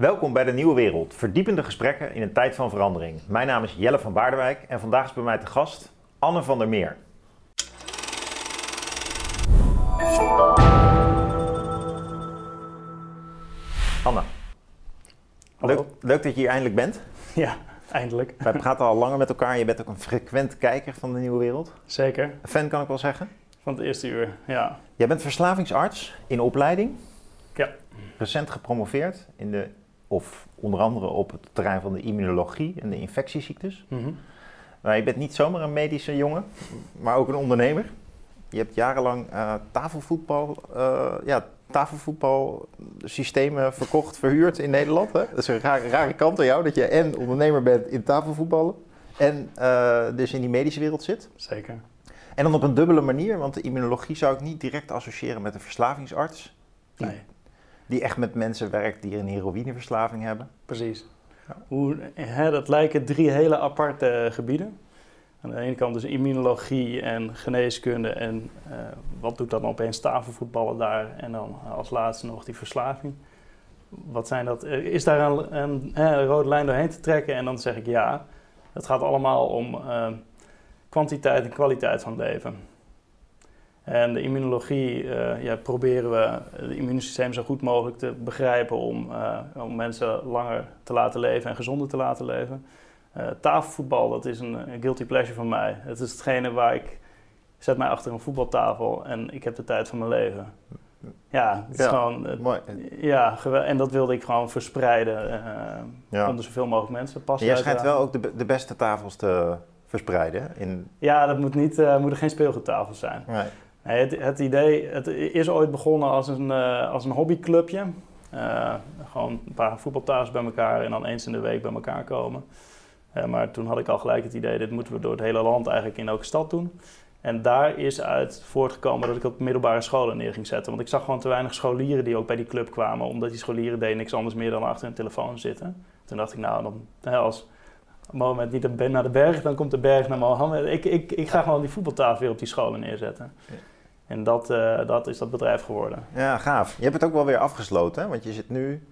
Welkom bij de Nieuwe Wereld, verdiepende gesprekken in een tijd van verandering. Mijn naam is Jelle van Baardewijk en vandaag is bij mij te gast Anne van der Meer. Anne, leuk, leuk dat je hier eindelijk bent. Ja, eindelijk. Wij praten al langer met elkaar. Je bent ook een frequent kijker van de Nieuwe Wereld. Zeker. Een fan kan ik wel zeggen. Van het eerste uur, ja. Jij bent verslavingsarts in opleiding. Ja. Recent gepromoveerd in de, of onder andere op het terrein van de immunologie en de infectieziektes. Mhm. Maar je bent niet zomaar een medische jongen, maar ook een ondernemer. Je hebt jarenlang eh, tafelvoetbal, eh, ja, tafelvoetbalsystemen verkocht, verhuurd in Nederland. Hè? Dat is een rare, rare kant aan jou, dat je en ondernemer bent in tafelvoetballen en eh, dus in die medische wereld zit. Zeker. En dan op een dubbele manier, want de immunologie zou ik niet direct associëren met een verslavingsarts. Nee, die echt met mensen werkt die een heroïneverslaving hebben. precies. Ja. Hoe, hè, dat lijken drie hele aparte gebieden. Aan de ene kant dus immunologie en geneeskunde en eh, wat doet dan opeens tafelvoetballen daar en dan als laatste nog die verslaving. Wat zijn dat? eh, Is daar een, een, hè, een rode lijn doorheen te trekken? En dan zeg ik ja. Het gaat allemaal om eh, kwantiteit en kwaliteit van leven. En de immunologie eh, ja, proberen we het immuunsysteem zo goed mogelijk te begrijpen om, eh, om mensen langer te laten leven en gezonder te laten leven. Eh, tafelvoetbal, dat is een, een guilty pleasure van mij. Het is hetgene waar ik zet mij achter een voetbaltafel en ik heb de tijd van mijn leven. Ja, het is Ja, gewoon, Mooi. ja, en dat wilde ik gewoon verspreiden Ja. onder zoveel mogelijk mensen. Pas jij schijnt wel ook de, de beste tafels te verspreiden. In, Ja, dat moet niet, eh moeten geen speelgoedtafels zijn. nee. Het, idee het is ooit begonnen als een, eh, als een hobbyclubje. Eh, gewoon een paar voetbaltafels bij elkaar en dan eens in de week bij elkaar komen. Eh, maar toen had ik al gelijk het idee, dit moeten we door het hele land eigenlijk in elke stad doen. En daar is uit voortgekomen dat ik op middelbare scholen neer ging zetten. Want ik zag gewoon te weinig scholieren die ook bij die club kwamen. Omdat die scholieren deden niks anders meer dan achter hun telefoon zitten. Toen dacht ik, nou, dan, als Mohammed niet de- naar de berg, dan komt de berg naar Mohammed. Ik, ik, ik ga gewoon die voetbaltafel weer op die scholen neerzetten. Ja. En dat, eh, dat is dat bedrijf geworden. Ja, gaaf. Je hebt het ook wel weer afgesloten, hè? want je zit nu...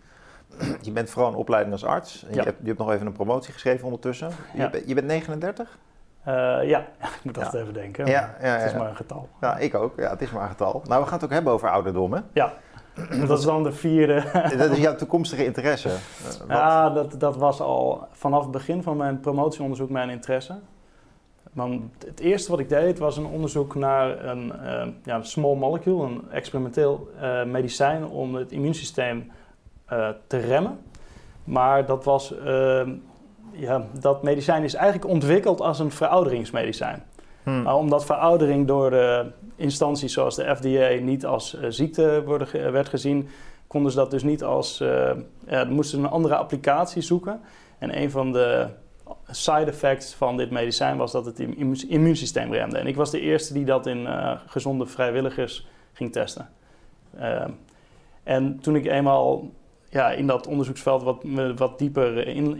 Je bent vooral een opleiding als arts. En Ja. je, hebt, je hebt nog even een promotie geschreven ondertussen. Je, Ja. bent- je bent 39? Eh, ja, ik moet altijd even denken. Ja, Het is maar een getal. Ja, ik ook. Ja, het is maar een getal. Nou, we gaan het ook hebben over ouderdom, hè? Ja, dat is dan de vierde. Dat is jouw toekomstige interesse. Ja, dat, dat was al vanaf het begin van mijn promotieonderzoek mijn interesse. Want het eerste wat ik deed was een onderzoek naar een eh, ja, small molecule, een experimenteel eh, medicijn om het immuunsysteem eh, te remmen. Maar dat, was, ja, dat medicijn is eigenlijk ontwikkeld als een verouderingsmedicijn. Hm. Maar omdat veroudering door de instanties zoals de FDA niet als eh, ziekte worden ge- werd gezien, konden ze dat dus niet als. eh ja, moesten ze een andere applicatie zoeken. En een van de side effects van dit medicijn was dat het immu- immuunsysteem remde. En ik was de eerste die dat in eh, gezonde vrijwilligers ging testen. Eh, en toen ik eenmaal ja, in dat onderzoeksveld wat, wat dieper in,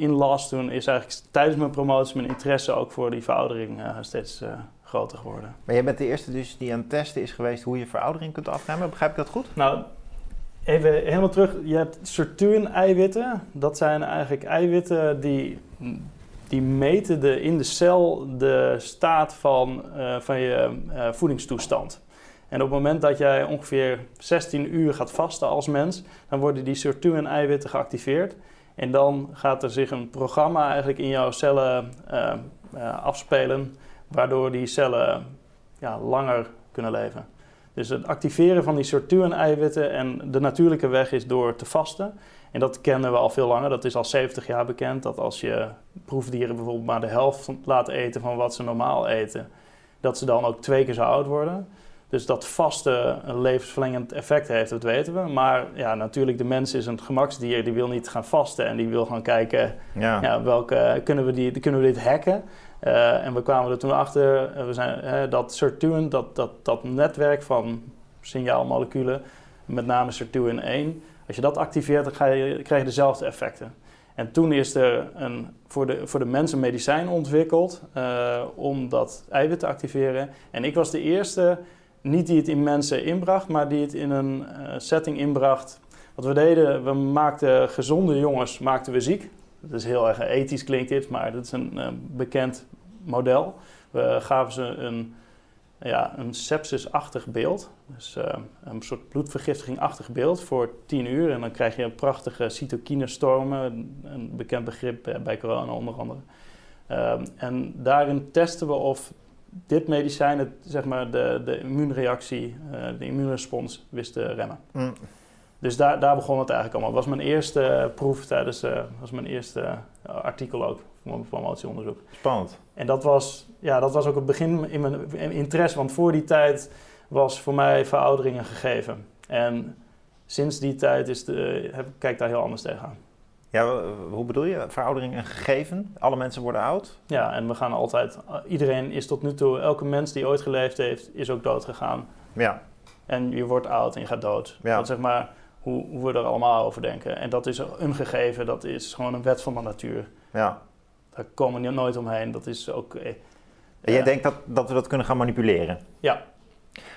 toen is eigenlijk tijdens mijn promotie mijn interesse ook voor die veroudering eh, steeds eh, groter geworden. Maar jij bent de eerste dus die aan het testen is geweest hoe je veroudering kunt afremmen. Begrijp ik dat goed? Nou, even helemaal terug. Je hebt sirtuin-eiwitten. Dat zijn eigenlijk eiwitten die, die meten de, in de cel de staat van, eh, van je eh, voedingstoestand. En op het moment dat jij ongeveer 16 uur gaat vasten als mens, dan worden die sirtuin-eiwitten geactiveerd. En dan gaat er zich een programma eigenlijk in jouw cellen eh, afspelen, waardoor die cellen ja, langer kunnen leven. Dus het activeren van die sirtuin-eiwitten en de natuurlijke weg is door te vasten. En dat kennen we al veel langer. Dat is al 70 jaar bekend. Dat als je proefdieren bijvoorbeeld maar de helft laat eten van wat ze normaal eten, dat ze dan ook twee keer zo oud worden. Dus dat vasten een levensverlengend effect heeft, dat weten we. Maar ja, natuurlijk, de mens is een gemaksdier. Die wil niet gaan vasten en die wil gaan kijken Ja. ja, welke, kunnen, we die, kunnen we dit hacken? Eh, en we kwamen er toen achter eh, we zijn, dat sirtuin, dat, dat, dat netwerk van signaalmoleculen, met name sirtuin 1, als je dat activeert, dan je, krijg je dezelfde effecten. En toen is er een, voor, de, voor de mensen medicijn ontwikkeld eh, om dat eiwit te activeren. En ik was de eerste, niet die het in mensen inbracht, maar die het in een setting inbracht wat we deden, we maakten gezonde jongens maakten we ziek. Dat is heel erg ethisch klinkt dit, maar dat is een eh, bekend model. We gaven ze een, ja, een sepsisachtig beeld. Dus eh, een soort bloedvergiftiging-achtig beeld voor 10 uur. En dan krijg je een prachtige cytokinestormen, een, bekend begrip eh, bij corona onder andere. En daarin testen we of dit medicijn het, zeg maar, de, de immuunreactie, de immuunrespons wist te remmen. Mm. Dus daar, daar begon het eigenlijk allemaal. Dat was mijn eerste proef tijdens, uh, was mijn eerste uh, artikel ook voor mijn promotieonderzoek. Spannend. En dat was, ja, dat was ook het begin in mijn interesse, want voor die tijd was voor mij veroudering een gegeven. En sinds die tijd is de, heb, kijk ik daar heel anders tegenaan. Ja, hoe bedoel je? Veroudering een gegeven? Alle mensen worden oud? Ja, en we gaan altijd... Iedereen is tot nu toe... Elke mens die ooit geleefd heeft, is ook dood gegaan. Ja. En je wordt oud en je gaat dood. Ja. Dat zeg maar hoe, hoe we er allemaal over denken. En dat is een gegeven, dat is gewoon een wet van de natuur. Ja. Daar komen we nooit omheen. Dat is ook... Eh, en jij denkt dat, dat we dat kunnen gaan manipuleren? Ja.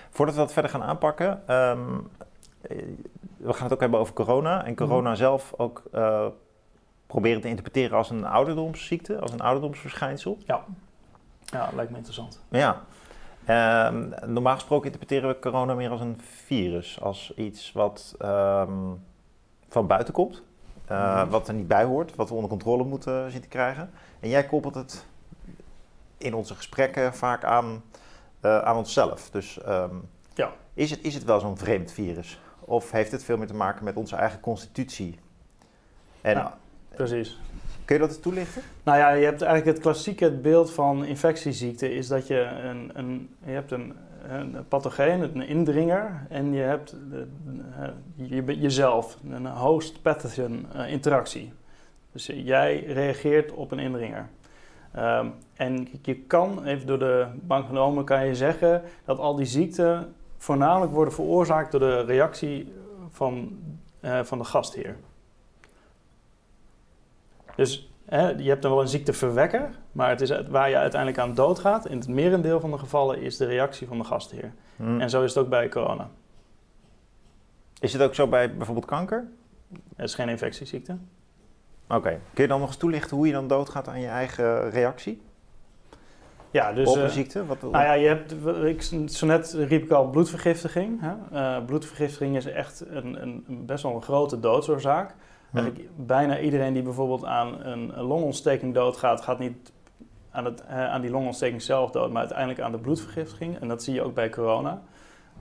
Voordat we dat verder gaan aanpakken... Um, we gaan het ook hebben over corona. En corona mm. zelf ook uh, proberen te interpreteren als een ouderdomsziekte, als een ouderdomsverschijnsel. Ja, ja lijkt me interessant. Ja. Um, normaal gesproken interpreteren we corona meer als een virus, als iets wat um, van buiten komt, uh, mm. wat er niet bij hoort, wat we onder controle moeten zien te krijgen. En jij koppelt het in onze gesprekken vaak aan, uh, aan onszelf. Dus um, ja. is, het, is het wel zo'n vreemd virus? Of heeft het veel meer te maken met onze eigen constitutie? En precies. Kun je dat toelichten? Nou ja, je hebt eigenlijk het klassieke beeld van infectieziekte is dat je een, een, je hebt een, een pathogeen, een indringer, en je hebt de, je, jezelf, een host pathogen interactie. Dus jij reageert op een indringer. Um, en je kan, even door de bank genomen, kan je zeggen dat al die ziekten voornamelijk worden veroorzaakt door de reactie van, uh, van de gastheer. Dus hè, je hebt dan wel een ziekteverwekker, maar het is waar je uiteindelijk aan doodgaat. In het merendeel van de gevallen is de reactie van de gastheer. Hmm. En zo is het ook bij corona. Is het ook zo bij bijvoorbeeld kanker? Het is geen infectieziekte. Oké. Okay. Kun je dan nog eens toelichten hoe je dan doodgaat aan je eigen reactie? Ja, dus... Op een ziekte? Wat, nou ja, je hebt, ik, zo net riep ik al bloedvergiftiging. Hè? Uh, bloedvergiftiging is echt een, een, best wel een grote doodsoorzaak. Bijna iedereen die bijvoorbeeld aan een, longontsteking doodgaat, gaat niet aan, het, aan die longontsteking zelf dood, maar uiteindelijk aan de bloedvergiftiging. En dat zie je ook bij corona.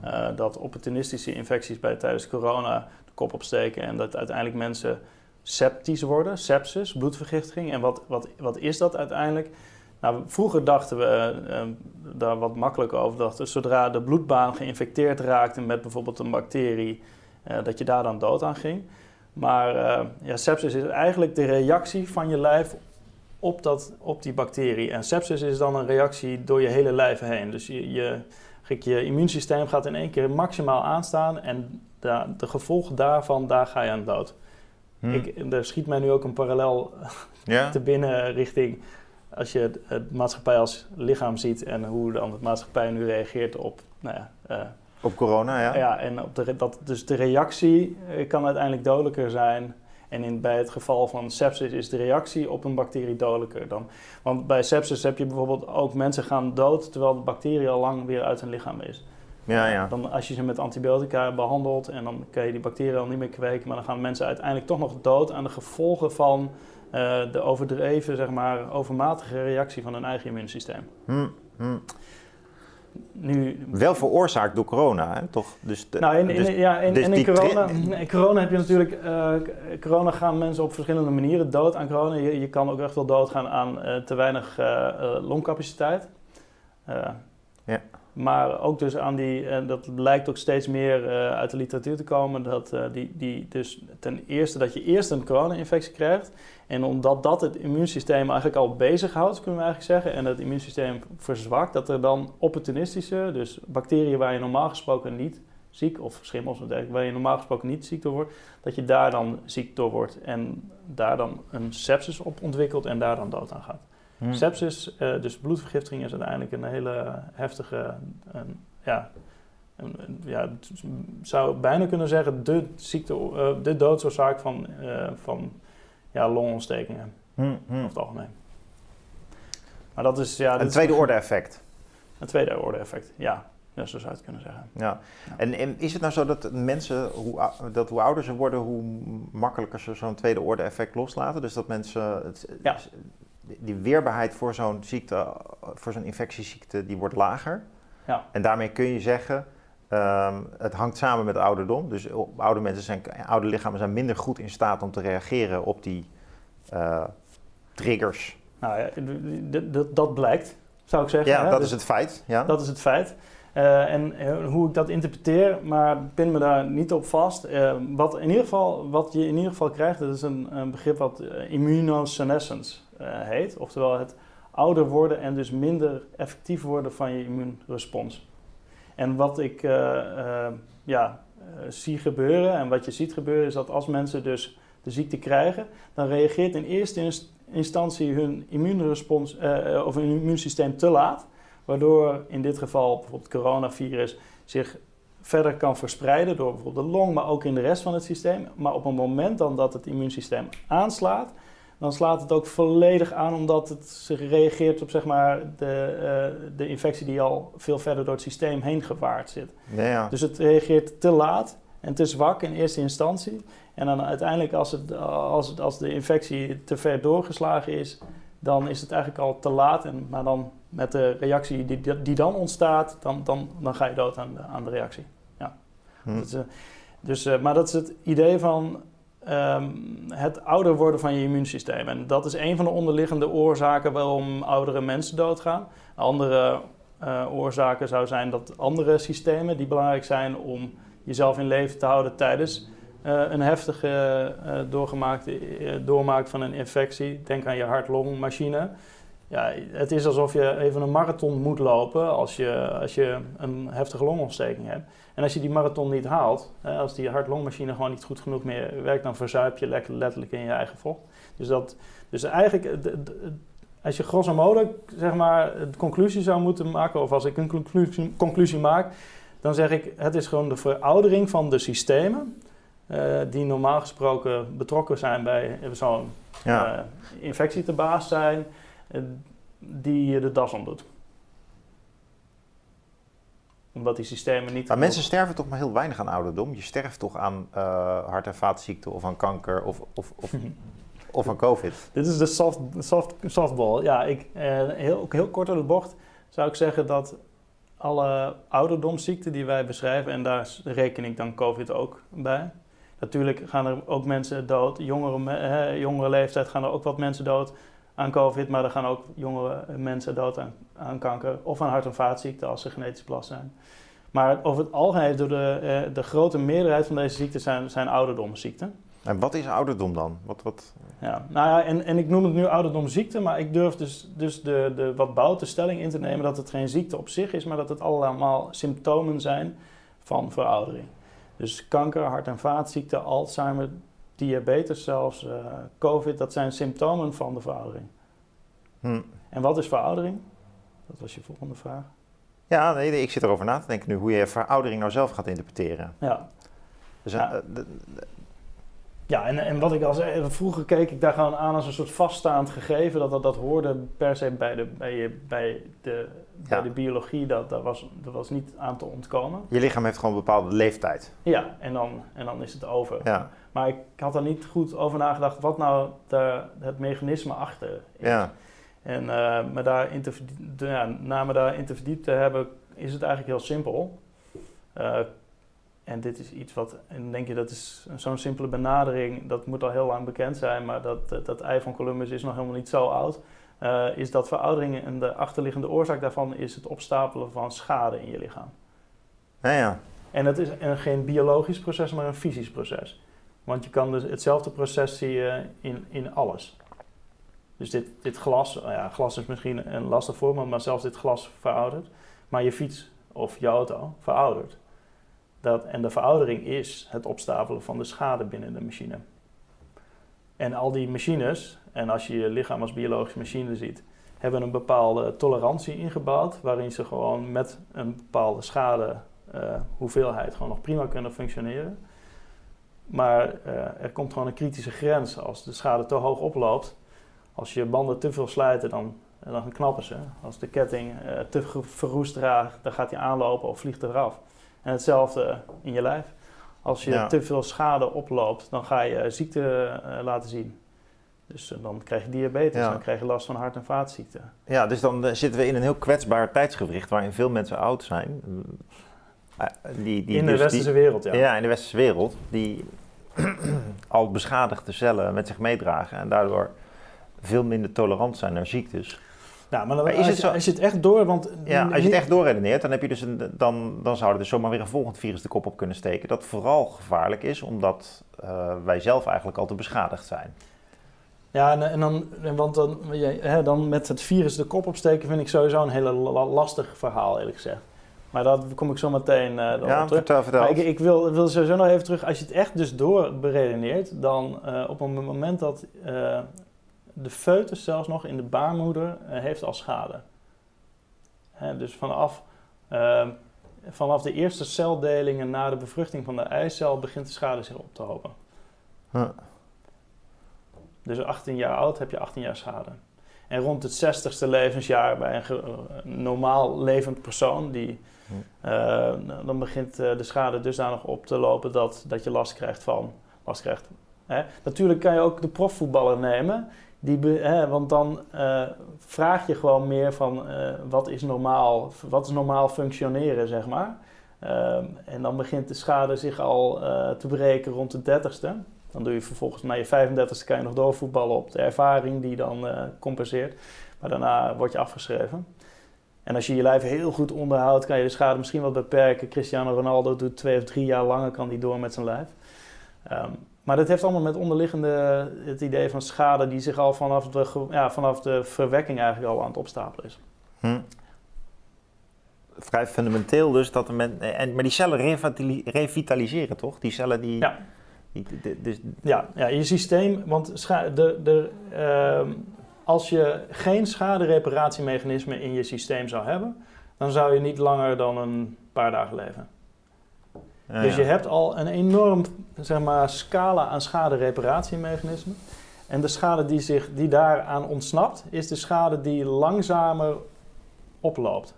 Uh, dat opportunistische infecties bij, tijdens corona de kop opsteken en dat uiteindelijk mensen septisch worden, sepsis, bloedvergiftiging. En wat, wat, wat is dat uiteindelijk? Nou, vroeger dachten we uh, daar wat makkelijker over. Dachten, zodra de bloedbaan geïnfecteerd raakte met bijvoorbeeld een bacterie, dat je daar dan dood aan ging. Maar uh, ja, sepsis is eigenlijk de reactie van je lijf op, dat, op die bacterie. En sepsis is dan een reactie door je hele lijf heen. Dus je, je, je immuunsysteem gaat in één keer maximaal aanstaan en de, de gevolgen daarvan, daar ga je aan dood. Hmm. Ik, er schiet mij nu ook een parallel ja? te binnen richting als je het, het, maatschappij als lichaam ziet en hoe dan de maatschappij nu reageert op, nou ja, uh, op corona, ja. Ja, en op de, dat, dus de reactie kan uiteindelijk dodelijker zijn. En in, bij het geval van sepsis is de reactie op een bacterie dodelijker dan. Want bij sepsis heb je bijvoorbeeld ook mensen gaan dood terwijl de bacterie al lang weer uit hun lichaam is. Ja, ja. Dan als je ze met antibiotica behandelt en dan kan je die bacteriën al niet meer kweken, maar dan gaan mensen uiteindelijk toch nog dood aan de gevolgen van uh, de overdreven, zeg maar, overmatige reactie van hun eigen immuunsysteem. Hmm, hmm. Nu, Wel veroorzaakt door corona, hè? toch? Dus de, nou, in, in, dus, ja, in, dus in, corona, in corona heb je natuurlijk... Uh, corona gaan mensen op verschillende manieren dood aan corona. Je, je kan ook echt wel doodgaan aan uh, te weinig uh, longcapaciteit. ja. Maar ook dus aan die, en dat lijkt ook steeds meer uit de literatuur te komen, dat die, die dus ten eerste dat je eerst een corona-infectie krijgt. En omdat dat het immuunsysteem eigenlijk al bezighoudt, kunnen we eigenlijk zeggen, en het immuunsysteem verzwakt, dat er dan opportunistische, dus bacteriën waar je normaal gesproken niet ziek, of schimmels of dergelijke, waar je normaal gesproken niet ziek door wordt, dat je daar dan ziek door wordt en daar dan een sepsis op ontwikkelt en daar dan dood aan gaat. Hmm. Sepsis, uh, dus bloedvergiftiging, is uiteindelijk een hele heftige, een, ja, een, ja, zou bijna kunnen zeggen, de, ziekte, uh, de doodsoorzaak van, uh, van ja, longontstekingen. Hmm, hmm. Over het algemeen. Maar dat is... Ja, een tweede orde effect. Een tweede orde effect, ja. Ja, zo zou je het kunnen zeggen. Ja. En, en, is het nou zo dat mensen, hoe, dat hoe ouder ze worden, hoe makkelijker ze zo'n tweede orde effect loslaten? Dus dat mensen het, ja. die weerbaarheid voor zo'n ziekte, voor zo'n infectieziekte, die wordt lager. Ja. En daarmee kun je zeggen, um, het hangt samen met ouderdom. Dus oude mensen zijn, oude lichamen zijn minder goed in staat om te reageren op die uh, triggers. Nou ja, dat blijkt, zou ik zeggen. Ja, dat is dus het feit. Ja. Dat is het feit. Uh, en uh, hoe ik dat interpreteer, maar pin me daar niet op vast. Uh, wat, in ieder geval, wat je in ieder geval krijgt, dat is een, een begrip wat immunosenescence heet. Oftewel het ouder worden en dus minder effectief worden van je immuunrespons. En wat ik ja, zie gebeuren en wat je ziet gebeuren is dat als mensen dus de ziekte krijgen, dan reageert in eerste instantie hun immuunrespons of hun immuunsysteem te laat. Waardoor in dit geval bijvoorbeeld het coronavirus zich verder kan verspreiden door bijvoorbeeld de long, maar ook in de rest van het systeem. Maar op een moment dan dat het immuunsysteem aanslaat, dan slaat het ook volledig aan omdat het zich reageert op zeg maar, de, uh, de infectie die al veel verder door het systeem heen gewaard zit. Ja, ja. Dus het reageert te laat en te zwak in eerste instantie. En dan uiteindelijk als, het, als, het, als de infectie te ver doorgeslagen is, dan is het eigenlijk al te laat. En, maar dan met de reactie die, die dan ontstaat, dan, dan, dan ga je dood aan de, aan de reactie. Ja. Hm. Dus, dus, uh, maar dat is het idee van um, het ouder worden van je immuunsysteem. En dat is een van de onderliggende oorzaken waarom oudere mensen doodgaan. Andere uh, oorzaken zou zijn dat andere systemen die belangrijk zijn om jezelf in leven te houden tijdens uh, een heftige doorgemaakte, doormaakt van een infectie. Denk aan je hart-longmachine ja, het is alsof je even een marathon moet lopen als je, als je een heftige longontsteking hebt. En als je die marathon niet haalt, als die hart-longmachine gewoon niet goed genoeg meer werkt, dan verzuip je letterlijk in je eigen vocht. Dus, dat, dus eigenlijk, als je grosso modo zeg maar, de conclusie zou moeten maken, of als ik een conclusie, conclusie maak, dan zeg ik: het is gewoon de veroudering van de systemen. Uh, die normaal gesproken betrokken zijn bij zo'n ja. uh, infectie te baas zijn, die de das om doet. Omdat die systemen niet... Maar mensen sterven toch maar heel weinig aan ouderdom? Je sterft toch aan uh, hart- en vaatziekten of aan kanker of, of, of, of aan covid? Dit is de soft, soft, softball. Ja, ik, uh, heel, heel kort door de bocht zou ik zeggen dat alle ouderdomsziekten die wij beschrijven, en daar reken ik dan covid ook bij. Natuurlijk gaan er ook mensen dood, jongere, jongere leeftijd gaan er ook wat mensen dood aan COVID, maar er gaan ook jongere mensen dood aan, aan kanker of aan hart- en vaatziekten als ze genetisch belast zijn. Maar over het algemeen, door de, eh, de grote meerderheid van deze ziekten zijn, zijn ouderdomsziekten. En wat is ouderdom dan? Wat, wat... Ja, nou ja, en, en ik noem het nu ouderdomsziekte, maar ik durf dus, dus de, de wat boute stelling in te nemen dat het geen ziekte op zich is, maar dat het allemaal symptomen zijn van veroudering. Dus kanker, hart- en vaatziekten, Alzheimer, diabetes zelfs, uh, COVID, dat zijn symptomen van de veroudering. Hm. En wat is veroudering? Dat was je volgende vraag. Ja, nee, ik zit erover na te denken nu hoe je veroudering nou zelf gaat interpreteren. Ja. Dus, ja. Uh, ja, en, en wat ik al zei, vroeger keek ik daar gewoon aan als een soort vaststaand gegeven. Dat dat, dat hoorde per se bij de, bij, bij de, bij de biologie. Dat, dat, was, dat was niet aan te ontkomen. Je lichaam heeft gewoon een bepaalde leeftijd. Ja, en dan, en dan is het over. Ja. Maar ik had er niet goed over nagedacht wat nou de, het mechanisme achter is. Ja. En uh, me daarin te, ja, na me daarin te verdiept te hebben, is het eigenlijk heel simpel. Uh, en dit is iets wat, en denk je dat is zo'n simpele benadering, dat moet al heel lang bekend zijn, maar dat, dat ei van Columbus is nog helemaal niet zo oud. Uh, is dat veroudering en de achterliggende oorzaak daarvan is het opstapelen van schade in je lichaam. Ja, ja. En het is geen biologisch proces, maar een fysisch proces. Want je kan dus hetzelfde proces zien in, in alles. Dus dit, dit glas, nou ja, glas is misschien een lastig voorbeeld, maar zelfs dit glas veroudert. Maar je fiets of je auto veroudert. Dat, en de veroudering is het opstapelen van de schade binnen de machine. En al die machines, en als je je lichaam als biologische machine ziet, hebben een bepaalde tolerantie ingebouwd, waarin ze gewoon met een bepaalde schade hoeveelheid gewoon nog prima kunnen functioneren. Maar er komt gewoon een kritische grens als de schade te hoog oploopt. Als je banden te veel slijten, dan, dan knappen ze. Als de ketting te verroest raakt, dan gaat hij aanlopen of vliegt eraf. En hetzelfde in je lijf. Als je te veel schade oploopt, dan ga je ziekte laten zien. Dus eh, dan krijg je diabetes, dan krijg je last van hart- en vaatziekten. Ja, dus dan eh, zitten we in een heel kwetsbaar tijdsgewricht waarin veel mensen oud zijn. Eh, die, die, in de dus westerse wereld, ja. Ja, in de westerse wereld. Die al beschadigde cellen met zich meedragen en daardoor veel minder tolerant zijn naar ziektes. Ja, maar, dan, als, je, als, je, het echt door... Want ja, als je het echt doorredeneert, dan, heb je dus een, dan, dan zou er dus zomaar weer een volgend virus de kop op kunnen steken. Dat vooral gevaarlijk is, omdat wij zelf eigenlijk al te beschadigd zijn. Ja, en, dan, want dan, hè, dan met het virus de kop opsteken vind ik sowieso een hele lastig verhaal, eerlijk gezegd. Maar daar kom ik zo meteen uh, ja, op terug. Vertel, vertel. ik, ik, wil, wil sowieso nog even terug. Als je het echt dus doorberedeneert, dan uh, op een moment dat uh, de foetus zelfs nog in de baarmoeder heeft al schade. Hè, dus vanaf, vanaf de eerste celdelingen na de bevruchting van de eicel begint de schade zich op te hopen. Huh. Dus 18 jaar oud heb je 18 jaar schade. En rond het 60ste levensjaar bij een normaal levend persoon, die, uh, dan begint uh, de schade dusdanig op te lopen dat, dat je last krijgt van. Last krijgt. Hè? Natuurlijk kan je ook de profvoetballer nemen, die hè, want dan uh, vraag je gewoon meer van wat, is normaal, wat is normaal functioneren, zeg maar. En dan begint de schade zich al te breken rond de 30ste. Dan doe je vervolgens na je 35e kan je nog doorvoetballen op de ervaring die dan compenseert. Maar daarna word je afgeschreven. En als je je lijf heel goed onderhoudt, kan je de schade misschien wat beperken. Cristiano Ronaldo doet twee of drie jaar langer, kan die door met zijn lijf. Um, maar dat heeft allemaal met onderliggende het idee van schade die zich al vanaf de, ja, vanaf de verwekking eigenlijk al aan het opstapelen is. Hm. Vrij fundamenteel dus dat men, en, maar die cellen revitaliseren toch? Die cellen die... Ja dus... Ja, ja, je systeem, want de, de, uh, als je geen schadereparatiemechanisme in je systeem zou hebben, dan zou je niet langer dan een paar dagen leven. dus je hebt al een enorm zeg maar, scala aan schadereparatiemechanismen. En de schade die, zich, die daaraan ontsnapt, is de schade die langzamer oploopt.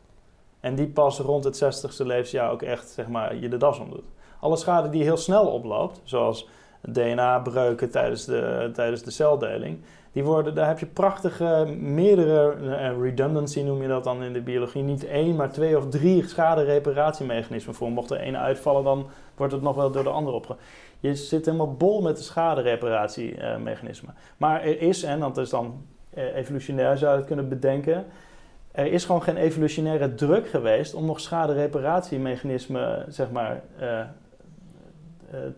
En die pas rond het 60ste levensjaar ook echt zeg maar, je de das om doet. Alle schade die heel snel oploopt, zoals DNA-breuken tijdens de, tijdens de celdeling, die worden, daar heb je prachtige, meerdere, uh, redundancy noem je dat dan in de biologie, niet één, maar twee of drie schadereparatiemechanismen voor. Mocht er één uitvallen, dan wordt het nog wel door de ander opge... Je zit helemaal bol met de schadereparatiemechanismen. maar er is, en dat is dan uh, evolutionair zou je het kunnen bedenken, er is gewoon geen evolutionaire druk geweest om nog schadereparatiemechanismen, zeg maar, eh,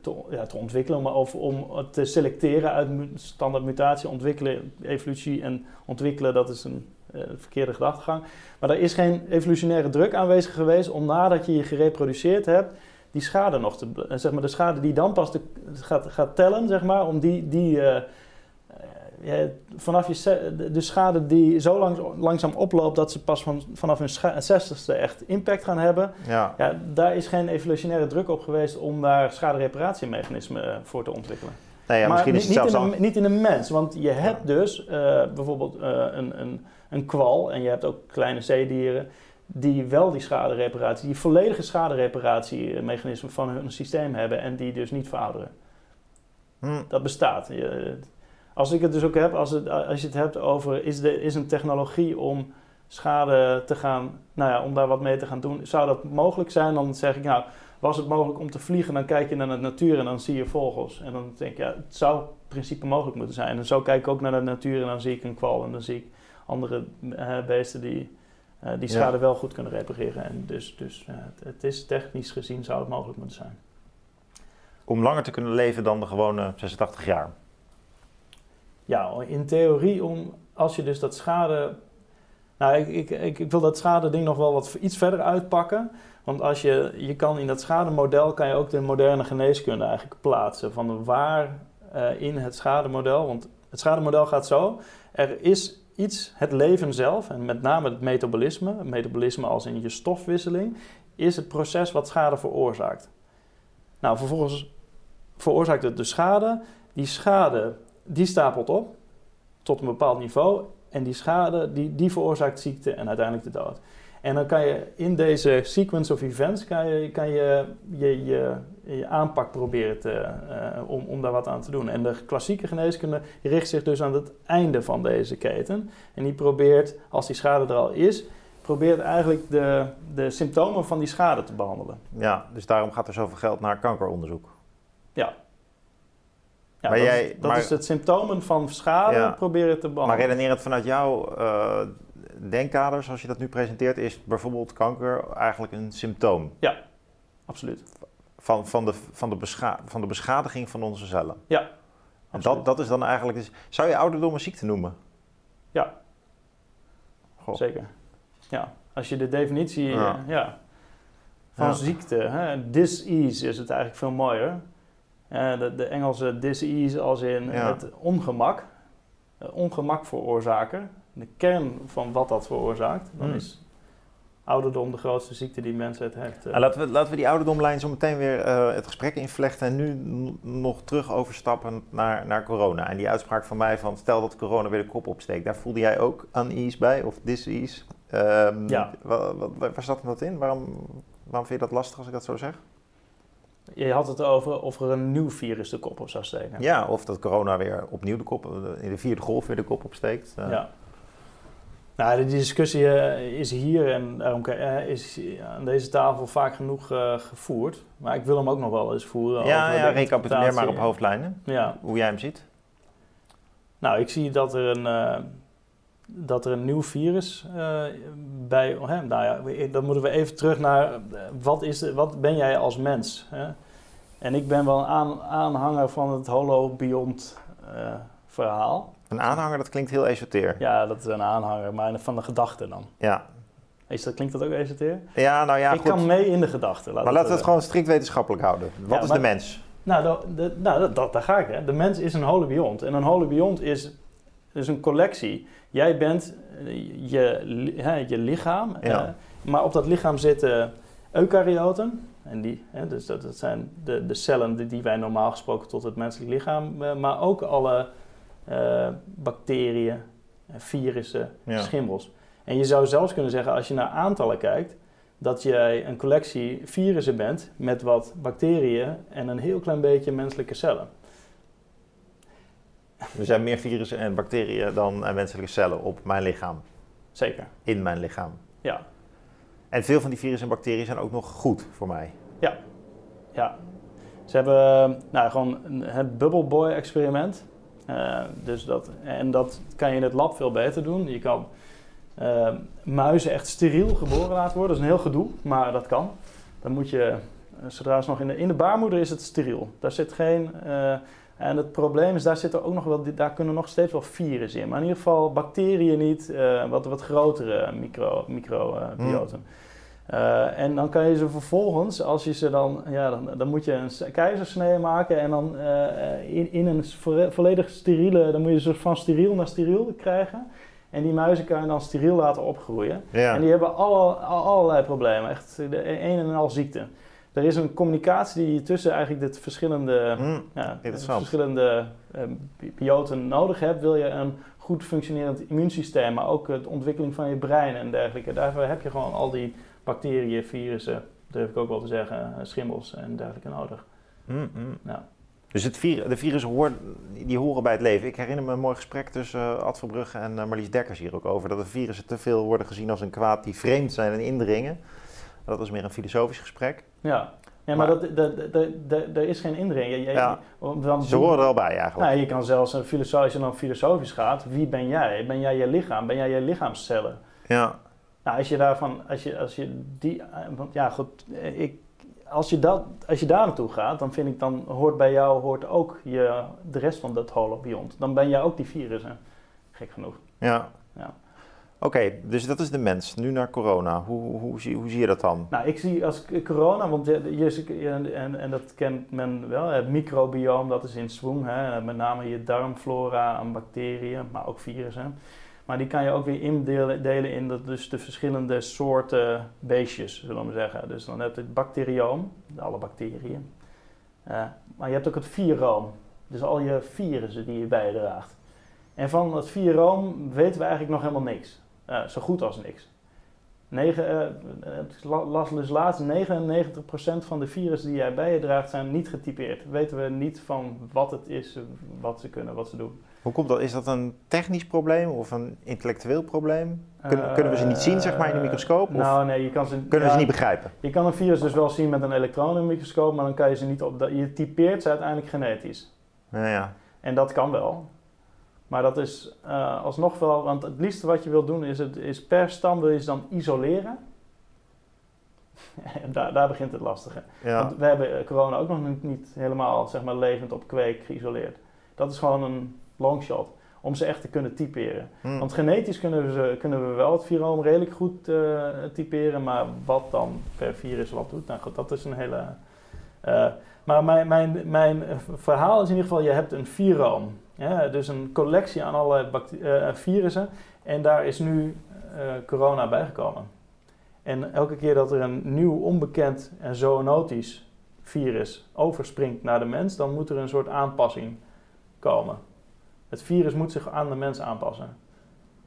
te, ja, te ontwikkelen, maar over, om te selecteren uit standaard mutatie, ontwikkelen, evolutie en ontwikkelen, dat is een uh, verkeerde gedachtegang. Maar er is geen evolutionaire druk aanwezig geweest om nadat je je gereproduceerd hebt, die schade nog te, eh, zeg maar de schade die dan pas gaat, gaat tellen, zeg maar, om die, die vanaf je, de schade die zo lang, langzaam oploopt dat ze pas van, vanaf hun zestigste echt impact gaan hebben. Ja. ja. daar is geen evolutionaire druk op geweest om daar schadereparatiemechanismen eh, voor te ontwikkelen. Nee, ja, misschien is het niet, in een, niet in een mens, want je hebt dus uh, bijvoorbeeld uh, een, een, een kwal en je hebt ook kleine zeedieren die wel die schadereparatie, die volledige schadereparatiemechanismen van hun systeem hebben en die dus niet verouderen. Hm. Dat bestaat. Je, als ik het dus ook heb, als, het, als je het hebt over is, de, is een technologie om schade te gaan, nou ja, om daar wat mee te gaan doen, zou dat mogelijk zijn? Dan zeg ik, nou, was het mogelijk om te vliegen, dan kijk je naar de natuur en dan zie je vogels. En dan denk ik, ja, het zou in principe mogelijk moeten zijn. En zo kijk ik ook naar de natuur en dan zie ik een kwal en dan zie ik andere uh, beesten die, uh, die schade wel goed kunnen repareren. En dus, dus uh, het, het is technisch gezien zou het mogelijk moeten zijn. Om langer te kunnen leven dan de gewone 86 jaar? Ja, in theorie om, als je dus dat schade... Nou, ik, ik, ik, wil dat schade ding nog wel wat iets verder uitpakken. Want als je, je kan in dat schademodel kan je ook de moderne geneeskunde eigenlijk plaatsen. Van waar uh, in het schademodel, want het schademodel gaat zo. Er is iets, het leven zelf, en met name het metabolisme, het metabolisme als in je stofwisseling, is het proces wat schade veroorzaakt. Nou, vervolgens veroorzaakt het de schade. Die schade, die stapelt op tot een bepaald niveau. En die schade, die, die veroorzaakt ziekte en uiteindelijk de dood. En dan kan je in deze sequence of events kan je, kan je, je, je, je aanpak proberen te, uh, om, om daar wat aan te doen. En de klassieke geneeskunde richt zich dus aan het einde van deze keten. En die probeert, als die schade er al is, probeert eigenlijk de, de symptomen van die schade te behandelen. Ja, dus daarom gaat er zoveel geld naar kankeronderzoek. Ja. Ja maar dat, jij, is, dat maar, is het symptomen van schade ja, proberen te behandelen. Maar redenerend vanuit jouw uh, denkkader, zoals je dat nu presenteert, is bijvoorbeeld kanker eigenlijk een symptoom? Ja, absoluut. Van, van, de, van, de, bescha van de beschadiging van onze cellen? Ja. En dat, dat is dan eigenlijk... Dus, zou je ouderdom een ziekte noemen? Ja. Goh. Zeker. Ja, als je de definitie ja. Uh, ja van ziekte, hè, disease is het eigenlijk veel mooier. Uh, de, de, Engelse disease als in het ongemak, uh, ongemak veroorzaken. De kern van wat dat veroorzaakt, dan mm. is ouderdom de grootste ziekte die mensheid heeft. Uh. laten, we, laten we die ouderdomlijn zo meteen weer het gesprek invlechten en nu nog terug overstappen naar, naar corona. En die uitspraak van mij van stel dat corona weer de kop opsteekt, daar voelde jij ook unease bij of disease? Um, ja. Wat, wat, waar zat dat in? Waarom, waarom vind je dat lastig als ik dat zo zeg? Je had het over of er een nieuw virus de kop op zou steken. Ja, of dat corona weer opnieuw de kop, in de vierde golf weer de kop opsteekt. Uh. Ja. Nou, die discussie uh, is hier en daarom uh, is aan deze tafel vaak genoeg gevoerd. Maar ik wil hem ook nog wel eens voeren. Ja, ja recapituleer maar op hoofdlijnen. Ja. Hoe jij hem ziet. Nou, ik zie dat er een dat er een nieuw virus uh, bij. Hè, nou ja, dan moeten we even terug naar wat, is, wat ben jij als mens? Hè? En ik ben wel een aan, aanhanger van het holobiont uh, verhaal. Een aanhanger, dat klinkt heel esoteer. Ja, dat is een aanhanger, maar van de gedachte dan. Ja. Is dat, klinkt dat ook esoteer? Ja, nou ja, Ik goed. kan mee in de gedachte. Laat maar laten we het gewoon strikt wetenschappelijk houden. Wat ja, is maar, de mens? Nou, de, de, nou dat, dat, daar ga ik. Hè. De mens is een holobiont. En een holobiont is dus een collectie. Jij bent eh, je, hè, je lichaam, ja. uh, maar op dat lichaam zitten eukaryoten. En die, hè, dus dat, dat, zijn de, de cellen die, die, wij normaal gesproken tot het menselijk lichaam, uh, maar ook alle bacteriën, virussen, ja. schimmels. En je zou zelfs kunnen zeggen, als je naar aantallen kijkt, dat jij een collectie virussen bent met wat bacteriën en een heel klein beetje menselijke cellen. Er zijn meer virussen en bacteriën dan menselijke cellen op mijn lichaam. Zeker. In mijn lichaam. Ja. En veel van die virussen en bacteriën zijn ook nog goed voor mij. Ja. Ja. Ze hebben nou, gewoon het Bubble Boy experiment. Uh, dus dat, en dat kan je in het lab veel beter doen. Je kan uh, muizen echt steriel geboren laten worden. Dat is een heel gedoe, maar dat kan. Dan moet je, zodra ze nog in de, in de baarmoeder is het steriel. Daar zit geen... en het probleem is, daar, zitten ook nog wel, daar kunnen nog steeds wel virussen in. Maar in ieder geval bacteriën niet, uh, wat, wat grotere micro, microbioten. Uh, en dan kan je ze vervolgens, als je ze dan, ja, dan, dan moet je een keizersnee maken en dan uh, in, in een volledig steriele, dan moet je ze van steriel naar steriel krijgen. En die muizen kan je dan steriel laten opgroeien. Ja. En die hebben alle, allerlei problemen, echt de een en al ziekte er is een communicatie die je tussen eigenlijk de verschillende, mm, ja, verschillende uh, bioten nodig hebt. Wil je een goed functionerend immuunsysteem, maar ook de ontwikkeling van je brein en dergelijke. Daarvoor heb je gewoon al die bacteriën, virussen, durf ik ook wel te zeggen, eh, schimmels en dergelijke nodig. Mm, mm. Ja. Dus het vir de virussen horen, die horen bij het leven. Ik herinner me een mooi gesprek tussen uh, Ad Verbrugge en uh, Marlies Dekkers hier ook over. Dat de virussen te veel worden gezien als een kwaad die vreemd zijn en indringen. Dat was meer een filosofisch gesprek. Ja, ja maar, maar dat, dat, dat, er is geen indring. Je, ja, dan, ze horen er al bij eigenlijk. Nou, je kan zelfs, een filosofisch, als je dan filosofisch gaat, wie ben jij? Ben jij je lichaam? Ben jij je lichaamscellen? Ja. Nou, als je daarvan, als je, als je die, want ja goed, ik, als je, dat, als je daar naartoe gaat, dan vind ik, dan hoort bij jou hoort ook je, de rest van dat holobiont. Dan ben jij ook die virussen, gek genoeg. Ja. ja. Oké, dus dat is de mens. Nu naar corona. Hoe, hoe, zie, hoe zie je dat dan? Nou, ik zie als corona, want je, en, en dat kent men wel, het microbioom, dat is in swing. Hè, met name je darmflora aan bacteriën, maar ook virussen. Maar die kan je ook weer indelen delen in de, dus de verschillende soorten beestjes, zullen we zeggen. Dus dan heb je het bacterioom, alle bacteriën. Uh, maar je hebt ook het viroom, dus al je virussen die je bij je draagt. En van het viroom weten we eigenlijk nog helemaal niks. Uh, zo goed als niks. 9, uh, het las dus laatst, 99% van de virussen die jij bij je draagt zijn niet getypeerd. Weten we niet van wat het is, wat ze kunnen, wat ze doen. Hoe komt dat? Is dat een technisch probleem of een intellectueel probleem? Kunnen, kunnen we ze niet zien zeg maar, in de microscoop? Of nou, nee, je kan ze, kunnen we ze niet begrijpen? Je kan een virus dus wel zien met een elektronenmicroscoop, maar dan kan je ze niet op... Je typeert ze uiteindelijk genetisch. Ja. En dat kan wel. Maar dat is uh, alsnog wel, want het liefste wat je wil doen is, het, is per stam wil je ze dan isoleren. en daar, daar begint het lastige. Ja. Want we hebben eh, corona ook nog niet, helemaal zeg maar, levend op kweek geïsoleerd. Dat is gewoon een longshot om ze echt te kunnen typeren. Hmm. Want genetisch kunnen we, ze, kunnen we wel het viroom redelijk goed uh, typeren, maar wat dan per virus wat doet, nou goed, dat is een hele... Uh, maar mijn, mijn, mijn verhaal is in ieder geval, je hebt een viroom. Ja, dus een collectie aan alle uh, virussen. En daar is nu uh, corona bijgekomen. En elke keer dat er een nieuw onbekend en zoonotisch virus overspringt naar de mens, dan moet er een soort aanpassing komen. Het virus moet zich aan de mens aanpassen.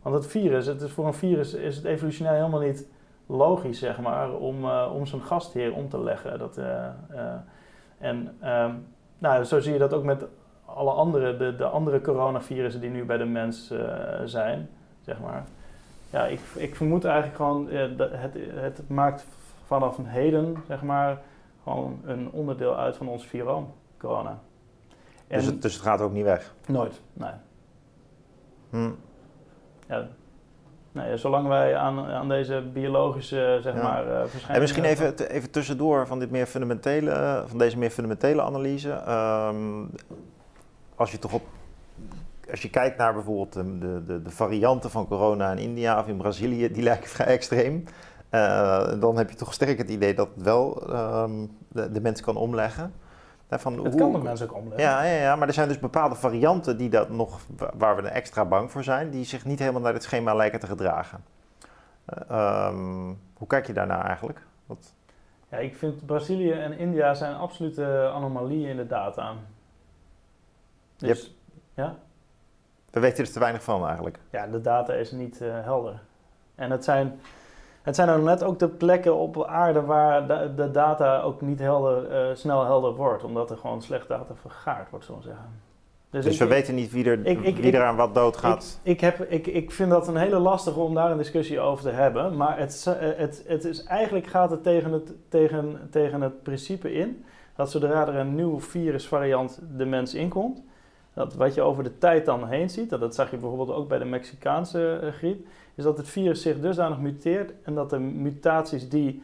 Want het virus, het is voor een virus is het evolutionair helemaal niet logisch, zeg maar, om, uh, om zijn gastheer om te leggen. Dat, en ehm, nou, zo zie je dat ook met alle andere, de, de andere coronavirussen die nu bij de mens uh, zijn, zeg maar. Ja, ik, ik vermoed eigenlijk gewoon, uh, dat het, het maakt vanaf heden, zeg maar, gewoon een onderdeel uit van ons viroom, corona. Dus het, dus het gaat ook niet weg? Nooit, nee. Hm. Ja, Nee, zolang wij aan, aan deze biologische zeg maar, uh, verschijningen... En misschien even, even tussendoor van, dit meer fundamentele, van deze meer fundamentele analyse. Um, als je toch op als je kijkt naar bijvoorbeeld de, de, de, varianten van corona in India of in Brazilië, die lijken vrij extreem. Uh, dan heb je toch sterk het idee dat het wel um, de, de mens kan omleggen. Van het kan de mens ook omleggen. Ja, ja, ja, maar er zijn dus bepaalde varianten die dat nog, waar we er extra bang voor zijn, die zich niet helemaal naar het schema lijken te gedragen. Uh, um, hoe kijk je daarnaar eigenlijk? Wat? Ja, ik vind Brazilië en India zijn absolute anomalieën in de data. Dus, ja? We weten er te weinig van eigenlijk. Ja, de data is niet uh, helder. En het zijn, het zijn dan net ook de plekken op aarde waar de, de data ook niet helder, uh, snel helder wordt. Omdat er gewoon slecht data vergaard wordt, zo zeggen. Dus, dus we weten niet wie er, ik, ik, wie er aan wat doodgaat. Ik, ik, heb, ik, ik vind dat een hele lastige om daar een discussie over te hebben. Maar het, eh, het, het is, eigenlijk gaat het tegen het, tegen, tegen het principe in... dat zodra er een nieuwe virusvariant de mens inkomt dat wat je over de tijd dan heen ziet, dat, dat zag je bijvoorbeeld ook bij de Mexicaanse uh, griep, is dat het virus zich dusdanig muteert en dat de mutaties die,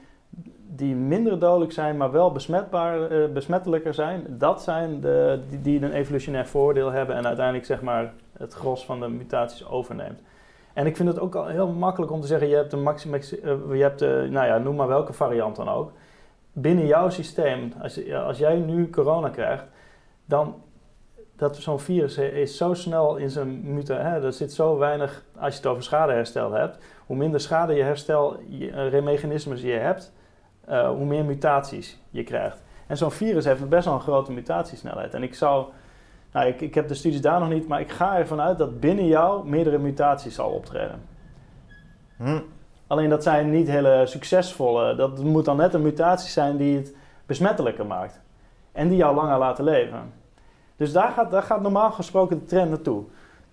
die minder dodelijk zijn, maar wel besmetbaar, uh, besmettelijker zijn, dat zijn de, die, een evolutionair voordeel hebben en uiteindelijk zeg maar het gros van de mutaties overneemt. En ik vind het ook al heel makkelijk om te zeggen, je hebt een uh, je hebt, nou ja, noem maar welke variant dan ook. Binnen jouw systeem, als, als jij nu corona krijgt, dan dat zo'n virus is zo snel in zijn mutatie. Er zit zo weinig, als je het over schadeherstel hebt, hoe minder schade je herstel, je, mechanismes je hebt, uh, hoe meer mutaties je krijgt. En zo'n virus heeft best wel een grote mutatiesnelheid. En ik zou, nou, ik, ik heb de studies daar nog niet, maar ik ga ervan uit dat binnen jou meerdere mutaties zal optreden. Hm. Alleen dat zijn niet hele succesvolle, dat moet dan net een mutatie zijn die het besmettelijker maakt. En die jou langer laten leven. Dus daar gaat, daar gaat normaal gesproken de trend naartoe.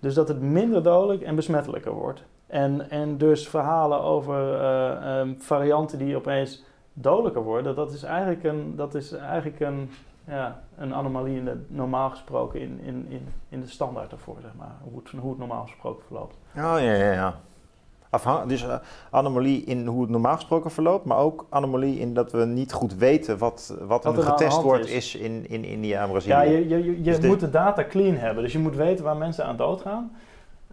Dus dat het minder dodelijk en besmettelijker wordt. En, en dus verhalen over uh, um, varianten die opeens dodelijker worden, dat is eigenlijk een, dat is eigenlijk een, ja, een anomalie in de, normaal gesproken in, in, in, in de standaard ervoor, zeg maar. Hoe het, hoe het normaal gesproken verloopt. Oh ja, ja, ja. Dus uh, anomalie in hoe het normaal gesproken verloopt, maar ook anomalie in dat we niet goed weten wat, wat, wat er getest wordt is. in, in India en Brazilië. Ja, je, je, je, dus moet de data clean hebben, dus je moet weten waar mensen aan doodgaan.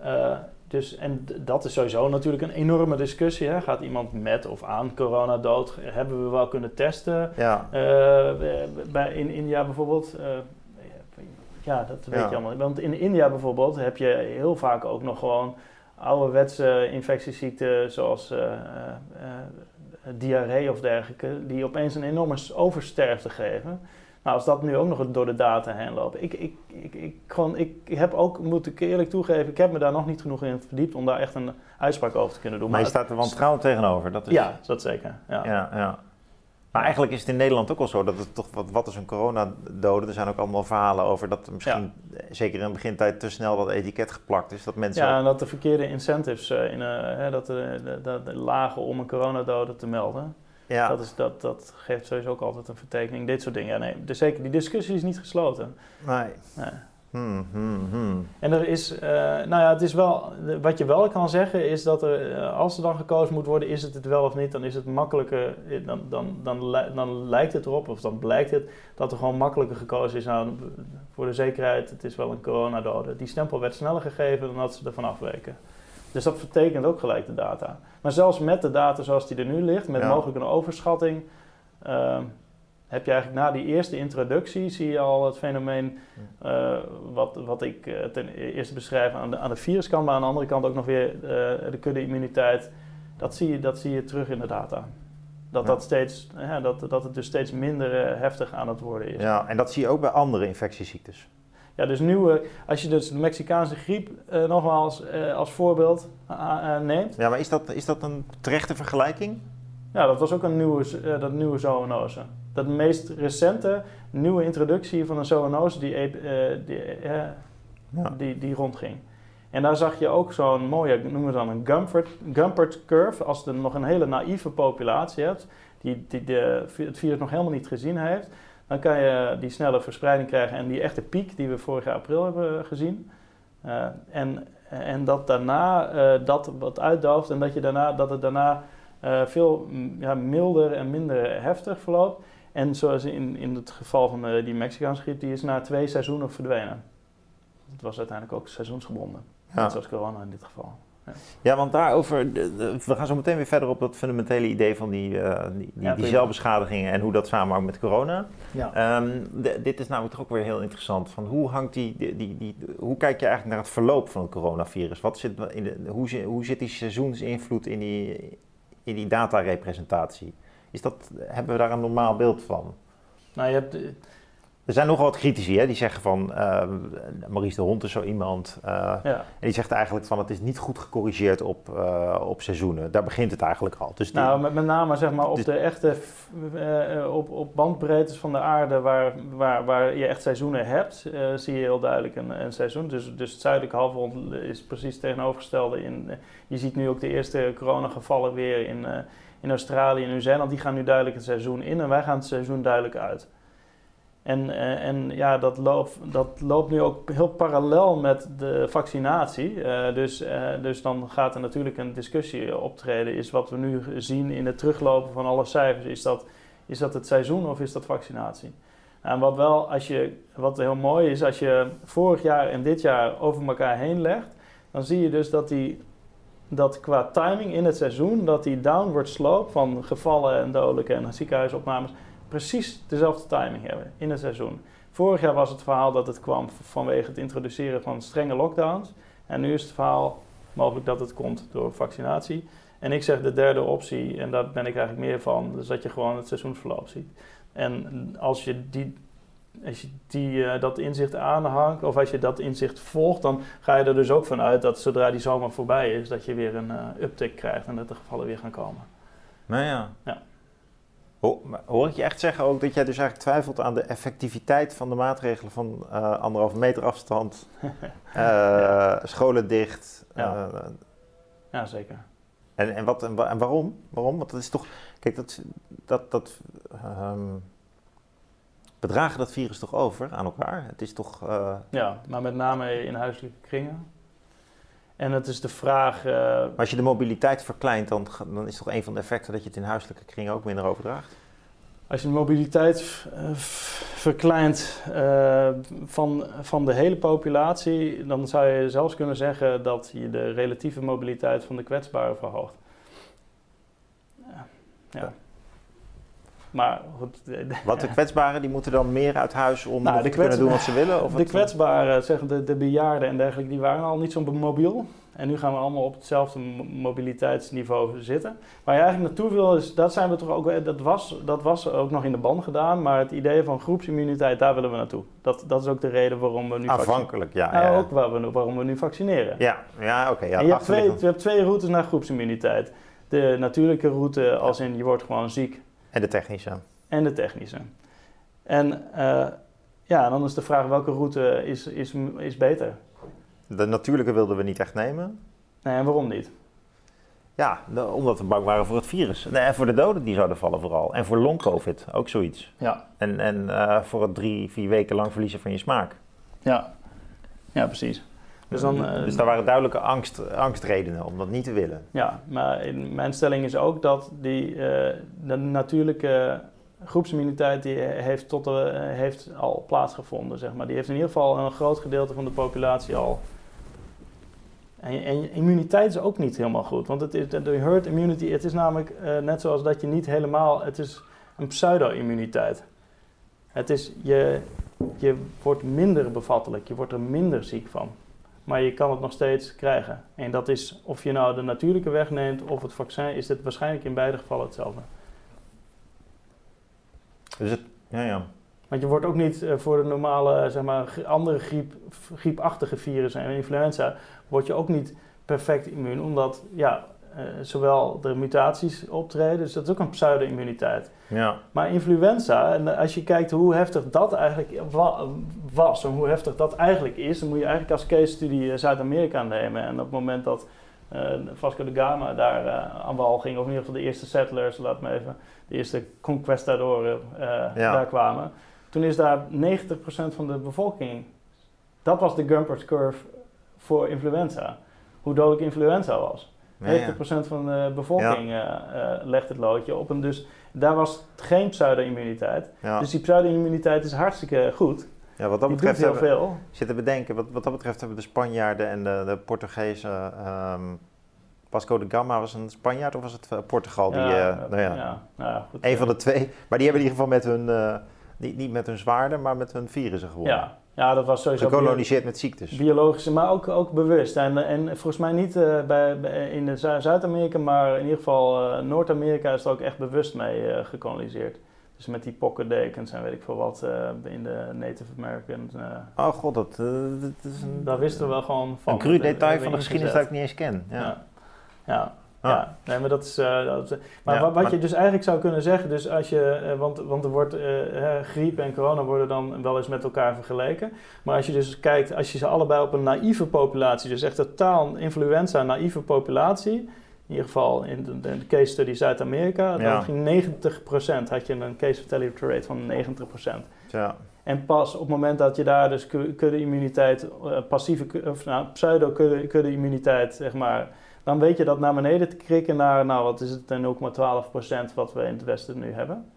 Uh, dus, en dat is sowieso natuurlijk een enorme discussie. Hè. Gaat iemand met of aan corona dood? Hebben we wel kunnen testen? Ja. Uh, bij, in India bijvoorbeeld. ja, dat weet ja. je allemaal. Want in India bijvoorbeeld heb je heel vaak ook nog gewoon ouderwetse infectieziekten zoals uh, diarree of dergelijke, die opeens een enorme oversterfte geven. Nou, als dat nu ook nog door de data heen loopt. Ik, ik, ik, ik, gewoon, ik heb ook, moet ik eerlijk toegeven, ik heb me daar nog niet genoeg in verdiept om daar echt een uitspraak over te kunnen doen. Maar, je staat er wantrouwend tegenover. Dat is... Ja, dat zeker. Ja. Ja, ja. Maar eigenlijk is het in Nederland ook al zo dat het toch, wat, wat is een coronadode? Er zijn ook allemaal verhalen over dat misschien, zeker in de begintijd, te snel dat etiket geplakt is. Dat mensen ja, en dat de verkeerde incentives, uh, in, uh, dat, de, dat de lagen om een coronadode te melden. Ja. Dat, is, dat, dat geeft sowieso ook altijd een vertekening. Dit soort dingen. Ja, nee, dus zeker, die discussie is niet gesloten. Nee. nee. Hmm, hmm, hmm. En er is, uh, nou ja, het is wel, wat je wel kan zeggen is dat er, uh, als er dan gekozen moet worden, is het het wel of niet, dan is het makkelijker, eh, dan, dan, dan, dan lijkt het erop, of dan blijkt het, dat er gewoon makkelijker gekozen is. Nou, voor de zekerheid, het is wel een coronadode. Die stempel werd sneller gegeven dan dat ze ervan afweken. Dus dat vertekent ook gelijk de data. Maar zelfs met de data zoals die er nu ligt, met mogelijk een overschatting, uh, heb je eigenlijk na die eerste introductie, zie je al het fenomeen uh, wat, wat ik uh, ten eerste beschrijf aan de, aan de viruskant, maar aan de andere kant ook nog weer uh, de kudde-immuniteit. Dat zie, je, dat zie je terug in de data. Dat, ja. dat, steeds, ja, dat, dat het dus steeds minder heftig aan het worden is. Ja, en dat zie je ook bij andere infectieziektes. Ja, dus nieuwe, als je dus de Mexicaanse griep nogmaals als voorbeeld neemt. Ja, maar is dat, is dat een terechte vergelijking? Ja, dat was ook een nieuwe, dat nieuwe zoonose. Dat meest recente nieuwe introductie van een zoonose die, die, ja. die, die rondging. En daar zag je ook zo'n mooie, noemen we dan een Gumpert, Gumpert curve. Als je nog een hele naïeve populatie hebt, die, die de, het virus nog helemaal niet gezien heeft dan kan je die snelle verspreiding krijgen en die echte piek die we vorig jaar april hebben gezien. Uh, en, en dat daarna uh, dat wat uitdooft en dat, je daarna, dat het daarna uh, veel ja, milder en minder heftig verloopt. En zoals in, in het geval van die Mexicaanse griep, die is na twee seizoenen verdwenen. Het was uiteindelijk ook seizoensgebonden. Ja. Net zoals corona in dit geval. Ja. want daarover, we gaan zo meteen weer verder op dat fundamentele idee van die, uh, die, die, ja, die celbeschadigingen en hoe dat samenhangt met corona. Ja. Um, dit is namelijk toch ook weer heel interessant. Van hoe, hangt die, die, die, hoe kijk je eigenlijk naar het verloop van het coronavirus? Wat zit in de, hoe, hoe zit die seizoensinvloed in die, in die datarepresentatie? Is dat, hebben we daar een normaal beeld van? Nou, je hebt er zijn nogal wat critici hè, die zeggen van uh, Maurice de Hond is zo iemand. Uh, ja. En die zegt eigenlijk van het is niet goed gecorrigeerd op, uh, op seizoenen. Daar begint het eigenlijk al. Dus die, nou, met, met name zeg maar op dus, de echte op, op bandbreedtes van de aarde waar, waar, waar je echt seizoenen hebt, zie je heel duidelijk een, een seizoen. Dus, dus het zuidelijke halfrond is precies tegenovergestelde. In, je ziet nu ook de eerste coronagevallen weer in, in Australië en Nieuw-Zeeland. Die gaan nu duidelijk het seizoen in en wij gaan het seizoen duidelijk uit. En, uh, en ja, dat loopt, dat loopt nu ook heel parallel met de vaccinatie. Uh, dus, uh, dus dan gaat er natuurlijk een discussie optreden. Is wat we nu zien in het teruglopen van alle cijfers, is dat, is dat het seizoen of is dat vaccinatie? En wat wel, als je, wat heel mooi is, als je vorig jaar en dit jaar over elkaar heen legt, dan zie je dus dat die dat qua timing in het seizoen, dat die downward slope van gevallen en dodelijke en ziekenhuisopnames, precies dezelfde timing hebben in het seizoen. Vorig jaar was het verhaal dat het kwam vanwege het introduceren van strenge lockdowns. En nu is het verhaal mogelijk dat het komt door vaccinatie. En ik zeg de derde optie, en daar ben ik eigenlijk meer van, dus dat je gewoon het seizoensverloop ziet. En als je, die, als je die, uh, dat inzicht aanhangt, of als je dat inzicht volgt, dan ga je er dus ook vanuit dat zodra die zomer voorbij is, dat je weer een uh, uptick krijgt en dat de gevallen weer gaan komen. Nou ja. ja. Hoor ik je echt zeggen ook dat jij dus eigenlijk twijfelt aan de effectiviteit van de maatregelen van uh, anderhalve meter afstand, scholen dicht? Ja, ja zeker. En, en, wat, en, en, waarom? Waarom? Want dat is toch, kijk, dat, dat, dat um, bedragen dat virus toch over aan elkaar? Het is toch. Ja, maar met name in huiselijke kringen. En het is de vraag. Uh, maar als je de mobiliteit verkleint, dan, dan is toch een van de effecten dat je het in huiselijke kringen ook minder overdraagt? Als je de mobiliteit uh, verkleint uh, van, van de hele populatie, dan zou je zelfs kunnen zeggen dat je de relatieve mobiliteit van de kwetsbaren verhoogt. Ja. ja. Maar goed, Wat de kwetsbaren, die moeten dan meer uit huis om Nou, te kunnen doen wat ze willen? Of de kwetsbaren, zeg de, de bejaarden en dergelijke, die waren al niet zo mobiel. En nu gaan we allemaal op hetzelfde mo- mobiliteitsniveau zitten. Waar je eigenlijk naartoe wil, is, dat zijn we toch ook, dat was, dat was ook nog in de ban gedaan. Maar het idee van groepsimmuniteit, daar willen we naartoe. Dat, dat is ook de reden waarom we nu vaccineren. Aanvankelijk, ja. Nou, ja. ook waar we, waarom we nu vaccineren. Ja, ja oké. ja, en je hebt, twee, je hebt twee routes naar groepsimmuniteit. De natuurlijke route, als in je wordt gewoon ziek, En de technische. en de technische. En eh, ja, dan is de vraag welke route is, is, is beter? De natuurlijke wilden we niet echt nemen. Nee, en waarom niet? Ja, omdat we bang waren voor het virus. Nee, en voor de doden die zouden vallen vooral. En voor long-covid, ook zoiets. Ja, En, en eh, voor het drie, vier weken lang verliezen van je smaak. ja, ja precies. Dus, dan, eh, dus daar waren duidelijke angst, angstredenen om dat niet te willen. Ja, maar in mijn stelling is ook dat die, eh, de natuurlijke groepsimmuniteit die heeft, tot de, eh, heeft al plaatsgevonden. Zeg maar. Die heeft in ieder geval een groot gedeelte van de populatie al. En, en immuniteit is ook niet helemaal goed. Want het is, de herd immunity, het is namelijk eh, net zoals dat je niet helemaal... Het is een pseudo-immuniteit. Het is, je, je wordt minder bevattelijk, je wordt er minder ziek van. Maar je kan het nog steeds krijgen. En dat is, of je nou de natuurlijke weg neemt of het vaccin, is het waarschijnlijk in beide gevallen hetzelfde. Dus het, ja, ja. Want je wordt ook niet eh, voor de normale, zeg maar, andere griep, griepachtige virussen en influenza, word je ook niet perfect immuun, omdat ja, eh, zowel de mutaties optreden, dus dat is ook een pseudo-immuniteit. ja. Maar influenza, en als je kijkt hoe heftig dat eigenlijk wa- was en hoe heftig dat eigenlijk is, dan moet je eigenlijk als case studie eh, Zuid-Amerika nemen. En op het moment dat eh, Vasco da Gama daar aan wal ging, of in ieder geval de eerste settlers, laat me even, de eerste conquistadoren Ja. daar kwamen, toen is daar 90% van de bevolking, dat was de Gumper's curve voor influenza. Hoe dodelijk influenza was. 90% Ja, ja. van de bevolking eh, eh, legt het loodje op. En dus daar was geen pseudo-immuniteit. Dus die pseudo-immuniteit is hartstikke goed. ja, wat dat Die betreft hebben, veel. zit te bedenken, wat, wat dat betreft hebben de Spanjaarden en de, de Portugezen... ehm Vasco da Gama was een Spanjaard of was het eh, Portugal? Die, Ja, eh, nou ja, ja, nou ja, goed. Een van de twee. Maar die hebben in ieder geval met hun, niet, niet met hun zwaarden, maar met hun virussen gewonnen. ja. Ja, dat was sowieso Gekoloniseerd met ziektes. biologische, maar ook, ook bewust. En, en volgens mij niet eh, bij, in Zuid-Amerika, maar in ieder geval eh, Noord-Amerika is er ook echt bewust mee eh, gekoloniseerd. Dus met die pokkendekens en weet ik veel wat in de Native Americans. Oh god, dat, dat is een, daar wisten we wel gewoon van. een cru detail van de geschiedenis dat ik niet eens ken. Ja. Ja. Ja. Ah. Ja, nee, maar dat is. eh, dat is- maar Ja, wat maar- je dus eigenlijk zou kunnen zeggen, dus als je, eh, want, want er wordt eh, eh, griep en corona worden dan wel eens met elkaar vergeleken. Maar als je dus kijkt, als je ze allebei op een naïeve populatie, dus echt totaal influenza naïeve populatie, in ieder geval in de, de case study Zuid-Amerika, Ja. dan ging 90% had je een case fatality rate van 90%. Ja. En pas op het moment dat je daar dus ku- kudde-immuniteit, eh, passieve, of nou, pseudo-kudde-immuniteit, zeg maar, dan weet je dat naar beneden te krikken naar, nou wat is het, eh, 0,12% wat we in het Westen nu hebben.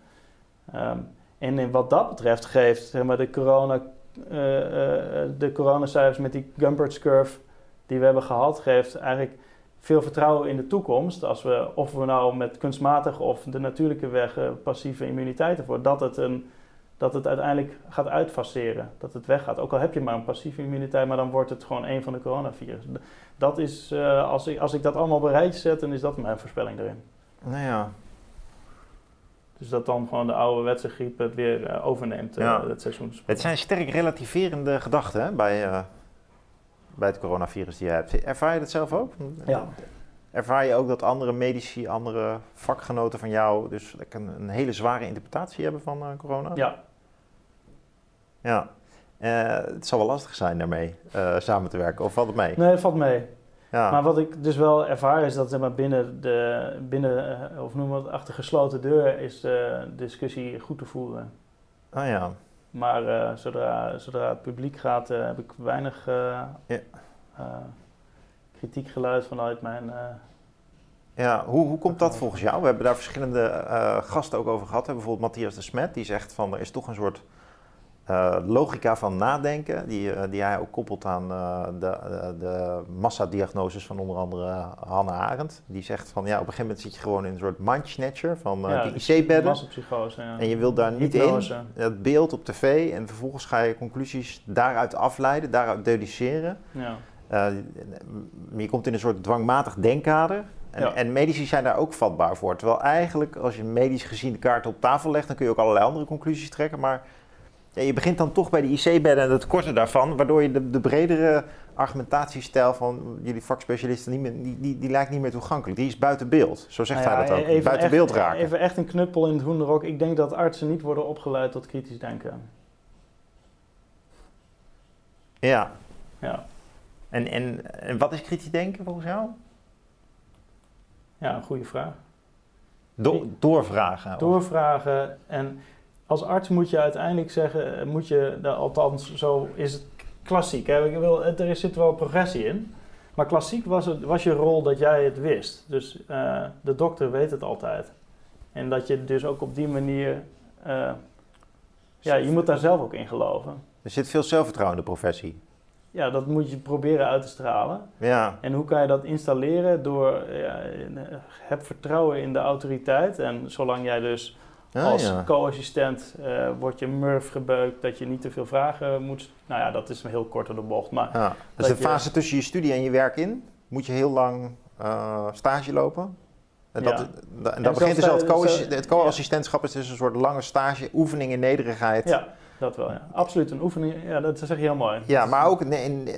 Ehm, en in wat dat betreft geeft zeg maar, de, corona, eh, eh, de coronacijfers met die Gumpert's curve die we hebben gehad, geeft eigenlijk veel vertrouwen in de toekomst. Als we, of we nou met kunstmatige of de natuurlijke weg eh, passieve immuniteit ervoor, dat het een dat het uiteindelijk gaat uitfaseren. Dat het weggaat. Ook al heb je maar een passieve immuniteit, maar dan wordt het gewoon een van de coronavirus. Dat is, eh, als, ik, als ik dat allemaal op een rijtje zet, dan is dat mijn voorspelling erin. Nou ja, Dus dat dan gewoon de ouderwetse griep het weer eh, overneemt, eh, Ja. het seizoen. het zijn sterk relativerende gedachten hè, bij, eh, bij het coronavirus die je hebt. Ervaar je dat zelf ook? Ja. Ervaar je ook dat andere medici, andere vakgenoten van jou, dus een, een hele zware interpretatie hebben van eh, corona? Ja, Ja. Eh, het zal wel lastig zijn daarmee eh, samen te werken, of valt het mee? nee, dat valt mee. Ja. Maar wat ik dus wel ervaar is dat zeg maar, binnen de, binnen, eh, of noem het, achter gesloten deur is de discussie goed te voeren. Ah ja. Maar zodra, zodra het publiek gaat, heb ik weinig Ja. kritiek geluid vanuit mijn. Ja, hoe, hoe komt dat volgens jou? We hebben daar verschillende gasten ook over gehad. hè. Bijvoorbeeld Matthias de Smet, die zegt van er is toch een soort eh, logica van nadenken, die, eh, die hij ook koppelt aan uh, de, de massadiagnoses van onder andere Hannah Arendt. Die zegt van ja, op een gegeven moment zit je gewoon in een soort mindsnatcher van ja, die IC-bedden. Massapsychose, ja. En je wilt daar niet Hypnose. in, het beeld op tv en vervolgens ga je conclusies daaruit afleiden, daaruit deduceren. Ja. Je komt in een soort dwangmatig denkkader. En, Ja. en medici zijn daar ook vatbaar voor. Terwijl eigenlijk, als je medisch gezien de kaart op tafel legt, dan kun je ook allerlei andere conclusies trekken. Maar ja, je begint dan toch bij de IC-bedden en het korte daarvan, waardoor je de, de bredere argumentatiestijl van jullie vakspecialisten niet meer, die, die, die lijkt niet meer toegankelijk. Die is buiten beeld. Zo zegt Nou ja, hij dat ook. even buiten echt- beeld raken. Even echt een knuppel in het hoenderok. Ik denk dat artsen niet worden opgeleid tot kritisch denken. Ja. Ja, En, en, en wat is kritisch denken volgens jou? ja een goede vraag. Do- doorvragen. Doorvragen. En als arts moet je uiteindelijk zeggen, eh, moet je, althans zo is het klassiek. Hè? Ik wil, er is- zit wel progressie in. Maar klassiek was, het, was je rol dat jij het wist. Dus eh, de dokter weet het altijd. En dat je dus ook op die manier... eh, ja, je moet daar zelf ook in geloven. Er zit veel zelfvertrouwen in de professie. Ja, dat moet je proberen uit te stralen. Ja. En hoe kan je dat installeren? Door, ja, heb vertrouwen in de autoriteit. En zolang jij dus Ah, als ja. co-assistent eh wordt je murf gebeukt, dat je niet te veel vragen moet... Nou ja, dat is een heel kort door de bocht. Maar Ja. Dus de je- fase tussen je studie en je werk in, moet je heel lang eh, stage lopen. En dat, Ja. en En dat begint dus al het co- eh, co-assistentschap is dus een soort lange stage, oefening in nederigheid. ja, dat wel. Ja. Absoluut een oefening. Ja, dat zeg je heel mooi. Ja, maar ook in-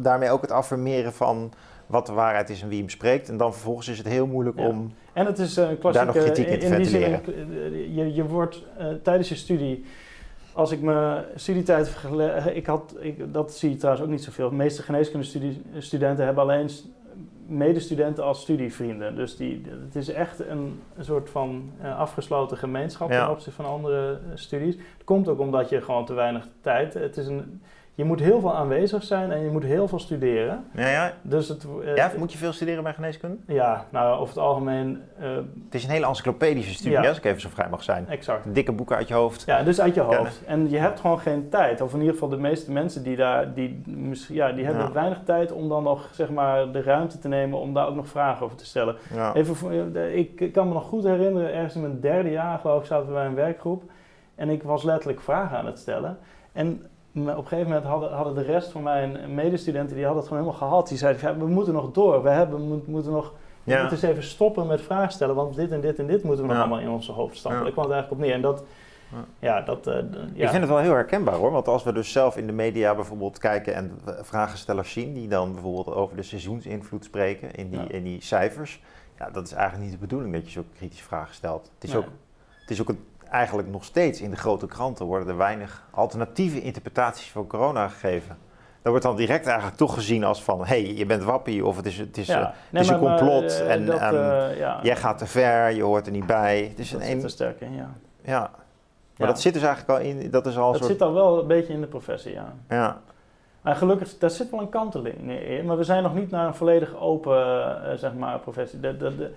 daarmee ook het affirmeren van wat de waarheid is en wie hem spreekt. En dan vervolgens is het heel moeilijk Ja. om... En het is een klassieke... Daar nog kritiek in te die zin, ventileren. eh, je, je wordt eh, tijdens je studie... Als ik mijn studietijd vergelijk... Ik had, ik, dat zie je trouwens ook niet zoveel. De meeste geneeskundestudenten hebben alleen medestudenten als studievrienden. Dus die, het is echt een, een soort van eh, afgesloten gemeenschap Ja. ten opzichte van andere eh, studies. Het komt ook omdat je gewoon te weinig tijd... Het is een, je moet heel veel aanwezig zijn en je moet heel veel studeren. Ja, ja. Dus het, eh, ja, moet je veel studeren bij geneeskunde? ja, nou over het algemeen eh, Het is een hele encyclopedische studie, Ja. als ik even zo vrij mag zijn. exact. Dikke boeken uit je hoofd. Ja, dus uit je hoofd. En je hebt gewoon geen tijd. Of in ieder geval de meeste mensen die daar, die, misschien- ja, die hebben weinig tijd om dan nog zeg maar de ruimte te nemen om daar ook nog vragen over te stellen. Even voor, ik, kan me nog goed herinneren, ergens in mijn derde jaar geloof ik zaten we bij een werkgroep. En ik was letterlijk vragen aan het stellen. En op een gegeven moment hadden, hadden de rest van mijn medestudenten, die hadden het gewoon helemaal gehad. Die zeiden, ja, we moeten nog door. We hebben, moet- moeten nog we moeten eens even stoppen met vragen stellen, want dit en dit en dit moeten we nog allemaal in onze hoofd stampen. Ja. Ik kwam het eigenlijk op neer. En dat, Ja. dat, eh, ja. Ik vind het wel heel herkenbaar hoor, want als we dus zelf in de media bijvoorbeeld kijken en vragenstellers zien die dan bijvoorbeeld over de seizoensinvloed spreken in die, Ja. in die cijfers, ja, dat is eigenlijk niet de bedoeling dat je zulke kritische vragen stelt. Het is Nee. ook, het is ook een- eigenlijk nog steeds in de grote kranten worden er weinig alternatieve interpretaties van corona gegeven. Dat wordt dan direct eigenlijk toch gezien als van, hé, hey, je bent wappie of het is, het is, Ja. eh, Nee, is een maar, complot eh, en, dat, eh, ja, jij gaat te ver, je hoort er niet bij. Het is dat een, zit een er sterk in, ja. ja. Maar Ja. dat zit dus eigenlijk al in, dat is al een Dat soort, zit al wel een beetje in de professie, ja. ja. Maar gelukkig, daar zit wel een kanteling in. Maar we zijn nog niet naar een volledig open, zeg maar, professie. De, de, de-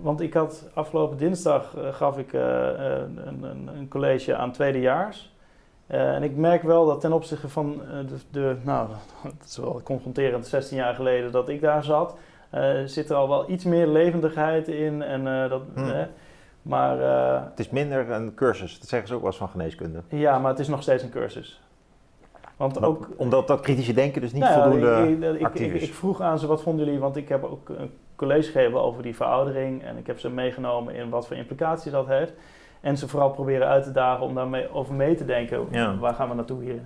want ik had afgelopen dinsdag eh, gaf ik eh, een, een, een college aan tweedejaars. Eh, en ik merk wel dat ten opzichte van de, de, nou, het is wel confronterend, 16 jaar geleden dat ik daar zat, zit er al wel iets meer levendigheid in. En, dat, Hmm. maar Het is minder een cursus, dat zeggen ze ook wel eens van geneeskunde. ja, maar het is nog steeds een cursus. Want ook, Omdat dat kritische denken dus niet Nou voldoende ik, ik, ik, actief ik, is. ik vroeg aan ze, wat vonden jullie? Want ik heb ook een college gegeven over die veroudering. En ik heb ze meegenomen in wat voor implicaties dat heeft. En ze vooral proberen uit te dagen om daarmee over mee te denken. Ja. Waar gaan we naartoe hier?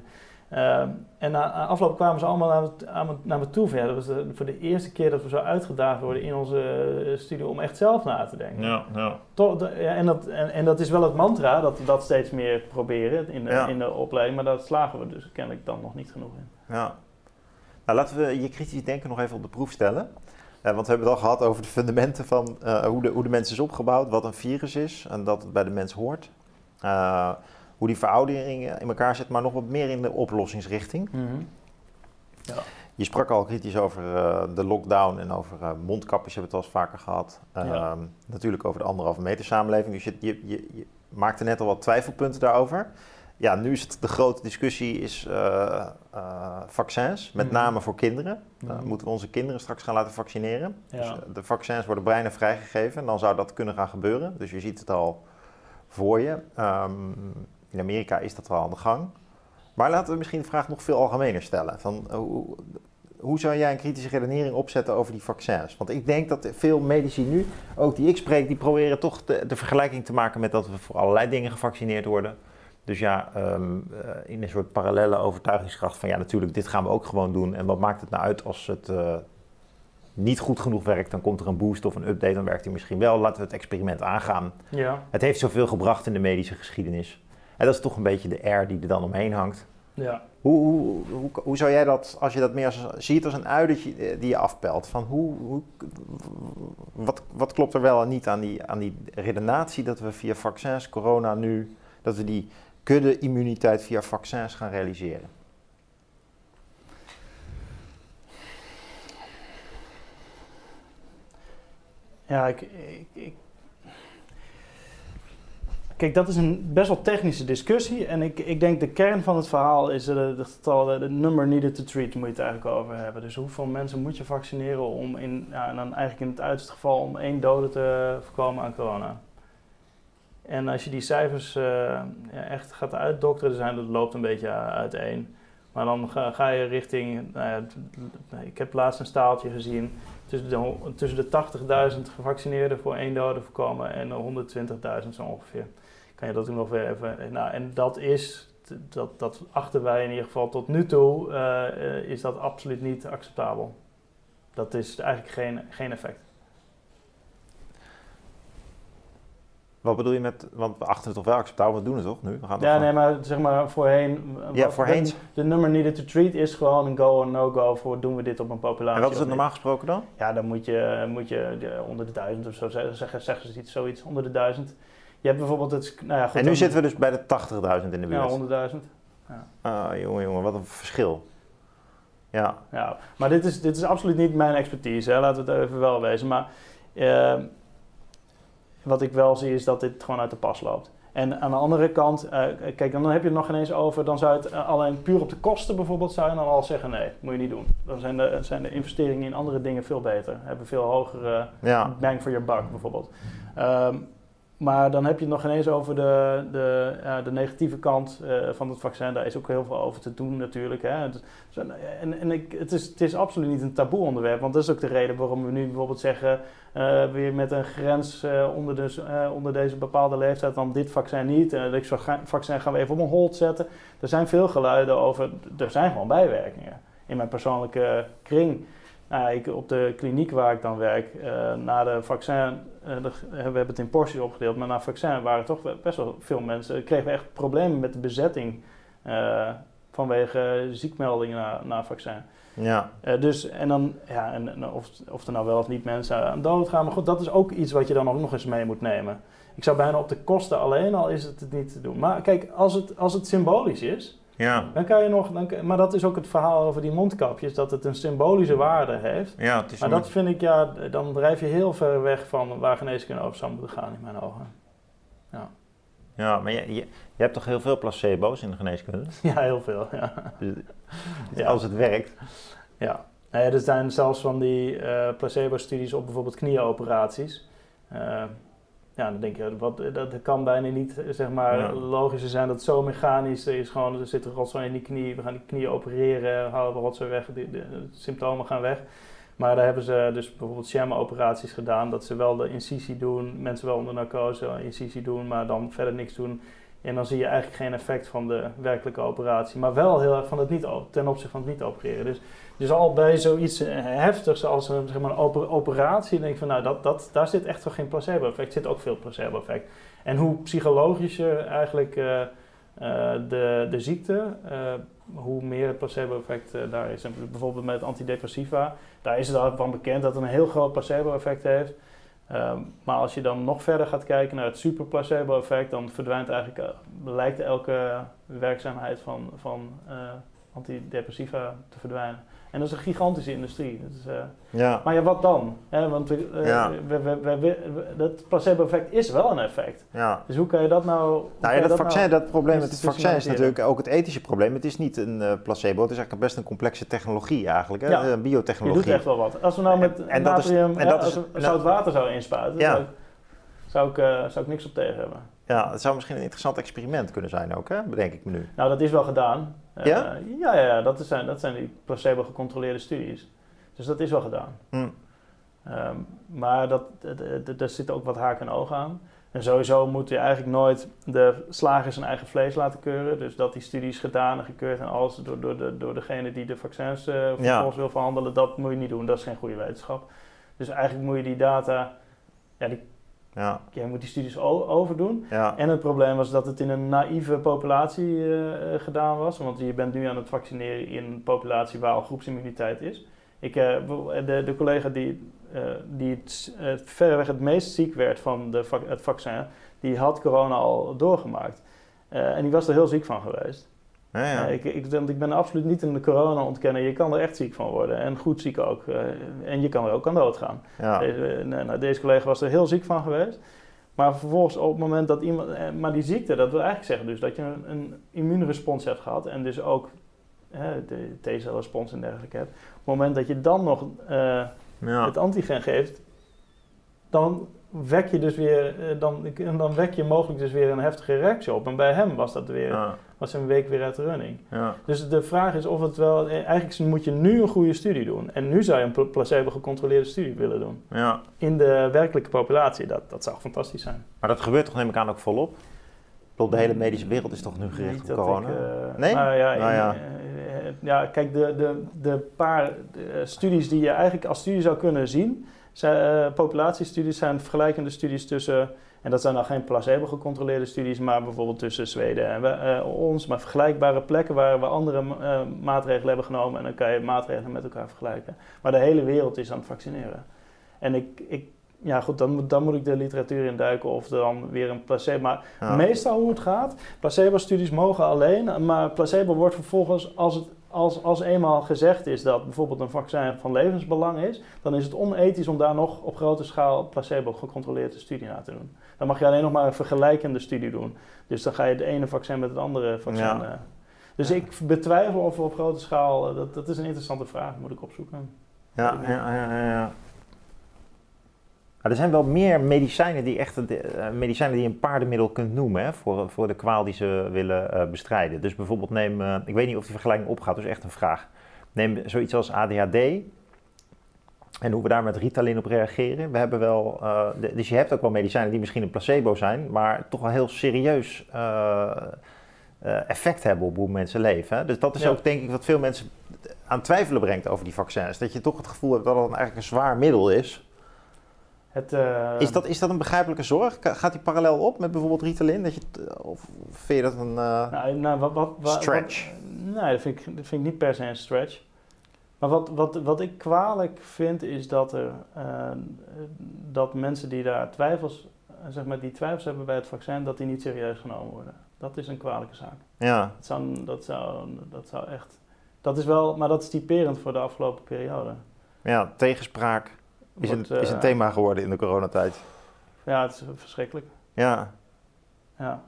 Ehm, en na afloop kwamen ze allemaal naar me, aan me- naar me toe. Ja, dat was de- voor de eerste keer dat we zo uitgedaagd worden in onze eh, studie om echt zelf na te denken. Ja, ja. Toch, de- ja, en, dat, en, en dat is wel het mantra, dat we dat steeds meer proberen in de, Ja. in de opleiding. Maar daar slagen we dus kennelijk dan nog niet genoeg in. ja. Nou, laten we je kritisch denken nog even op de proef stellen. Eh, want we hebben het al gehad over de fundamenten van eh, hoe, de, hoe de mens is opgebouwd, wat een virus is en dat het bij de mens hoort. Eh, hoe die veroudering in elkaar zit, maar nog wat meer in de oplossingsrichting. Je sprak al kritisch over de lockdown en over mondkapjes, hebben we het al eens vaker gehad. Ja. Ehm, Natuurlijk over de anderhalve meter samenleving. Dus je, je, je, je maakte net al wat twijfelpunten daarover. Ja, nu is het de grote discussie is uh, vaccins, met Mhm. name voor kinderen. Uh, Mhm. moeten we onze kinderen straks gaan laten vaccineren? Ja. Dus, uh, de vaccins worden bijna vrijgegeven en dan zou dat kunnen gaan gebeuren. Dus je ziet het al voor je. Um, in Amerika is dat al aan de gang. Maar laten we misschien de vraag nog veel algemener stellen. Van, hoe, hoe zou jij een kritische redenering opzetten over die vaccins? Want ik denk dat veel medici nu, ook die ik spreek, die proberen toch de, de vergelijking te maken met dat we voor allerlei dingen gevaccineerd worden. Dus ja, um, uh, in een soort parallele overtuigingskracht van ja, natuurlijk, dit gaan we ook gewoon doen. En wat maakt het nou uit als het uh, niet goed genoeg werkt? Dan komt er een boost of een update, dan werkt hij misschien wel. Laten we het experiment aangaan. Ja. Het heeft zoveel gebracht in de medische geschiedenis. En dat is toch een beetje de air die er dan omheen hangt. Ja. Hoe, hoe, hoe, hoe, zou jij dat, als je dat meer als, ziet als een ui die je afpelt, van hoe, hoe, wat, wat klopt er wel en niet aan die, aan die redenatie dat we via vaccins corona nu, dat we die kudde-immuniteit via vaccins gaan realiseren? Ja, ik, ik, Kijk, dat is een best wel technische discussie. En ik, ik denk de kern van het verhaal is de, de de number needed to treat, moet je het eigenlijk over hebben. Dus hoeveel mensen moet je vaccineren om in, ja, en dan eigenlijk in het uiterste geval om één dode te voorkomen aan corona. En als je die cijfers ja, echt gaat uitdokteren, zijn, dat loopt een beetje uiteen. Maar dan ga, je richting, nou ik heb laatst een staaltje gezien, tussen de, tussen de 80.000 gevaccineerden voor één dode voorkomen en 120.000 zo ongeveer. Kan je dat nog weer even... Nou, en dat is, dat, dat achten wij in ieder geval tot nu toe, is dat absoluut niet acceptabel. Dat is eigenlijk geen, geen effect. Wat bedoel je met, want we achten het toch wel acceptabel, we doen het toch nu? We gaan ja, nee, maar zeg maar voorheen... Ja, voorheen... De, de nummer needed to treat is gewoon een go or no-go voor doen we dit op een populatie. En wat is het normaal gesproken dan? Ja, dan moet je, moet je ja, onder de duizend of zo zeggen, zeggen ze iets, zoiets, onder de duizend. Je hebt bijvoorbeeld het... Nou ja, goed, en nu zitten we dus bij de 80.000 in de buurt. Ja, 100.000. Ja. Ah, jongen, jongen, wat een verschil. Ja. ja maar dit is, dit is absoluut niet mijn expertise, hè. laten we het even wel wezen. Maar uh, wat ik wel zie is dat dit gewoon uit de pas loopt. En aan de andere kant, uh, kijk, dan heb je het nog ineens over, dan zou het uh, alleen puur op de kosten bijvoorbeeld, zou je dan al zeggen, nee, moet je niet doen. Dan zijn de, zijn de investeringen in andere dingen veel beter, hebben veel hogere ja. bang for your buck bijvoorbeeld. Um, maar dan heb je het nog ineens over de, de, de negatieve kant uh, van het vaccin. Daar is ook heel veel over te doen natuurlijk. Hè. En en ik, het, is, het is absoluut niet een taboe onderwerp. Want dat is ook de reden waarom we nu bijvoorbeeld zeggen... Uh, weer met een grens onder, de, onder deze bepaalde leeftijd dan dit vaccin niet. dit vaccin gaan we even op een hold zetten. Er zijn veel geluiden over... Er zijn gewoon bijwerkingen in mijn persoonlijke kring. Nou, ik, op de kliniek waar ik dan werk, uh, na de vaccin, uh, de, we hebben het in porties opgedeeld, maar na vaccin waren toch best wel veel mensen, kregen we echt problemen met de bezetting uh, vanwege ziekmeldingen na, na vaccin. Ja. dus, en dan, ja, en, en of, of er nou wel of niet mensen aan dood gaan, maar goed, dat is ook iets wat je dan ook nog eens mee moet nemen. Ik zou bijna op de kosten alleen al is het het niet te doen. Maar kijk, als het, als het symbolisch is, ja. Dan kan je nog, dan, maar dat is ook het verhaal over die mondkapjes, dat het een symbolische waarde heeft. Ja, het is maar dat vind ik, ja, dan drijf je heel ver weg van waar geneeskunde over zou moeten gaan in mijn ogen. Ja, ja maar je, je, je hebt toch heel veel placebo's in de geneeskunde? Ja, heel veel, ja. Dus, ja. Als het werkt. Ja, nee, er zijn zelfs van die uh, placebo-studies op bijvoorbeeld knieoperaties. Uh, ja, dan denk je, wat, dat kan bijna niet zeg maar, Ja. logischer zijn dat het zo mechanisch is. Gewoon, er zit een rotzooi in die knie, we gaan die knie opereren, halen we rotzooi weg, de, de, de symptomen gaan weg. Maar daar hebben ze dus bijvoorbeeld sham-operaties gedaan, dat ze wel de incisie doen, mensen wel onder narcose incisie doen, maar dan verder niks doen. En dan zie je eigenlijk geen effect van de werkelijke operatie, maar wel heel erg van het niet, ten opzichte van het niet opereren. Dus, dus al bij zoiets heftigs als een, zeg maar, een oper operatie, denk ik van nou, dat, dat, daar zit echt toch geen placebo-effect, zit ook veel placebo-effect. En hoe psychologischer eigenlijk uh, uh, de, de ziekte, hoe meer het placebo-effect daar is. Bijvoorbeeld met antidepressiva, daar is het al van bekend dat het een heel groot placebo-effect heeft. Um, maar als je dan nog verder gaat kijken naar het super placebo effect, dan verdwijnt eigenlijk, lijkt elke werkzaamheid van, van antidepressiva te verdwijnen. En dat is een gigantische industrie. Dat is, eh, Ja. maar ja, wat dan? Want we, eh, Ja. we, we, we, dat placebo-effect is wel een effect. ja. Dus hoe kan je dat nou... Nou ja, dat, vaccin, nou- dat probleem met het vaccin is natuurlijk ook het ethische probleem. Het is niet een eh, placebo, het is eigenlijk best een complexe technologie eigenlijk, hè? Ja. Een Je doet biotechnologie. echt wel wat. Als we nou met En- en dat is- en dat is- we dat- zout water zouden inspuiten, zou, ik, zou, ik, eh, zou ik niks op tegen hebben. Ja, het zou misschien een interessant experiment kunnen zijn ook, hè? bedenk ik me nu. Nou, dat is wel gedaan. Eh, Ja? ja, ja, dat, zijn, dat zijn die placebo-gecontroleerde studies. Dus dat is wel gedaan. Hm. Ehm, maar dat, daar zit ook wat haken en ogen aan. En sowieso moet je eigenlijk nooit de slager zijn eigen vlees laten keuren. Dus dat die studies gedaan en gekeurd en alles door, door, de, door degene die de vaccins eh vervolgens wil verhandelen, dat moet je niet doen. Dat is geen goede wetenschap. Dus eigenlijk moet je die data, ja, die, Ja, je moet die studies overdoen. ja. En het probleem was dat het in een naïeve populatie eh, eh, gedaan was. Want je bent nu aan het vaccineren in een populatie waar al groepsimmuniteit is. Ik, eh, de, de collega die, die het, verreweg het meest ziek werd van de, het vaccin, die had corona al doorgemaakt. En die was er heel ziek van geweest. Ja, ja. Eh, ik, ik, ik ben absoluut niet een corona ontkennen. Je kan er echt ziek van worden. En goed ziek ook. Eh, en je kan er ook aan doodgaan. ja. Deze, nou, nou, deze collega was er heel ziek van geweest. Maar vervolgens op het moment dat iemand... eh, Maar die ziekte, dat wil eigenlijk zeggen dus dat je een, een immuunrespons hebt gehad. En dus ook hè, de T-celrespons en dergelijke hebt. Op het moment dat je dan nog eh, ja. het antigen geeft... Dan wek je dus weer... eh, dan, dan wek je mogelijk dus weer een heftige reactie op. En bij hem was dat weer... Ja, Was een week weer uit de running. ja. Dus de vraag is of het wel... eh, Eigenlijk moet je nu een goede studie doen. En nu zou je een pla- placebo-gecontroleerde studie willen doen ja. in de werkelijke populatie. Dat, dat zou fantastisch zijn. Maar dat gebeurt toch neem ik aan ook volop? De hele medische wereld is toch nu gericht Niet op corona? ik, eh, Nee? Nou ja, Nou ja. ja, kijk, de, de, de paar studies die je eigenlijk als studie zou kunnen zien... Zijn, eh, populatiestudies zijn vergelijkende studies tussen... En dat zijn dan geen placebo-gecontroleerde studies, maar bijvoorbeeld tussen Zweden en we- eh, ons. Maar vergelijkbare plekken waar we andere eh, maatregelen hebben genomen. En dan kan je maatregelen met elkaar vergelijken. Maar de hele wereld is aan het vaccineren. En ik, ik ja goed, dan, moet- dan moet ik de literatuur induiken of er dan weer een placebo... Maar Ja. meestal hoe het gaat, placebo-studies mogen alleen. Maar placebo wordt vervolgens, als, het, als, als eenmaal gezegd is dat bijvoorbeeld een vaccin van levensbelang is... dan is het onethisch om daar nog op grote schaal placebo-gecontroleerde studie na te doen. Dan mag je alleen nog maar een vergelijkende studie doen. Dus dan ga je het ene vaccin met het andere vaccin... Ja. eh. dus ik betwijfel of we op grote schaal... eh, dat, dat is een interessante vraag, moet ik opzoeken. Ja, ja, ja, ja. Maar er zijn wel meer medicijnen die echt eh, medicijnen die je een paardenmiddel kunt noemen hè, voor, voor de kwaal die ze willen eh, bestrijden. Dus bijvoorbeeld neem, eh, ik weet niet of die vergelijking opgaat, dus echt een vraag. Neem zoiets als ADHD en hoe we daar met Ritalin op reageren. We hebben wel, de- dus je hebt ook wel medicijnen die misschien een placebo zijn, maar toch wel heel serieus effect hebben op hoe mensen leven. Hè? Dus dat is Ja. ook denk ik wat veel mensen aan twijfelen brengt over die vaccins. Dat je toch het gevoel hebt dat het eigenlijk een zwaar middel is. Het, Is dat, is dat een begrijpelijke zorg? Gaat die parallel op met bijvoorbeeld Ritalin? Dat je, of vind je dat een... eh, Nou, nou, wat, wat, wat- Stretch. nee, dat vind, ik, dat vind ik niet per se een stretch. Maar wat, wat, wat ik kwalijk vind is dat er eh, dat mensen die daar twijfels, zeg maar, die twijfels hebben bij het vaccin, dat die niet serieus genomen worden. Dat is een kwalijke zaak. ja, Dat zou, dat zou, dat zou echt. Dat is wel, maar dat is typerend voor de afgelopen periode. ja, tegenspraak is een, Wordt, eh, is een thema geworden in de coronatijd. Ja, het is verschrikkelijk. Ja. Ja.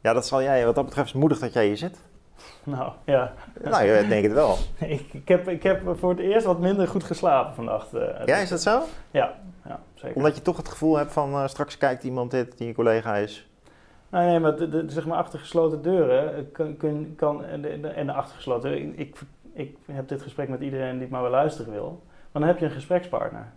ja, dat zal jij, wat dat betreft is moedig dat jij hier zit. Nou, ja. nou, je denkt het wel. ik, ik, heb, ik heb voor het eerst wat minder goed geslapen vannacht. eh. Ja, is dat zo? Ja, ja zeker. Omdat je toch het gevoel hebt van eh, straks kijkt iemand dit die je collega is. Nee, nee, maar de, de- zeg maar achter gesloten deuren kan, kun, kan en, de, en de achter gesloten ik, ik heb dit gesprek met iedereen die maar wel luisteren wil, maar dan heb je een gesprekspartner.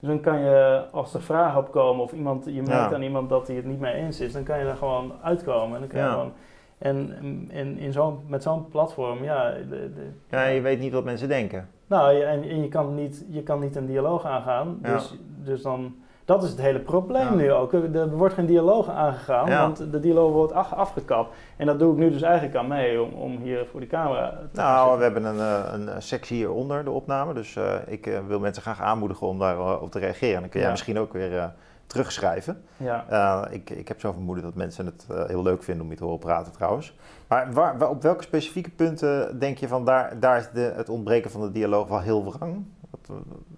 Dus dan kan je, als er vragen opkomen of iemand, je merkt Ja. aan iemand dat hij het niet mee eens is, dan kan je daar gewoon uitkomen. En dan kan je gewoon, en, en in zo'n, met zo'n platform, ja, de, de, Ja, je weet niet wat mensen denken. nou, en, en je, kan niet, je kan niet een dialoog aangaan. Dus, dus dan Dat is het hele probleem Ja. nu ook. Er wordt geen dialoog aangegaan, Ja. want de dialoog wordt af- afgekapt. En dat doe ik nu dus eigenlijk aan mee om, om hier voor die camera te Nou, zitten. we hebben een, eh, een eh, sectie hieronder, de opname. Dus eh, ik wil mensen graag aanmoedigen om daarop op te reageren. En dan kun jij Ja. misschien ook weer terugschrijven. Ja. Ik, ik heb zo'n vermoeden dat mensen het heel leuk vinden om je te horen praten trouwens. Maar waar, waar- op welke specifieke punten denk je van daar, daar is de, het ontbreken van de dialoog wel heel wrang? Eh,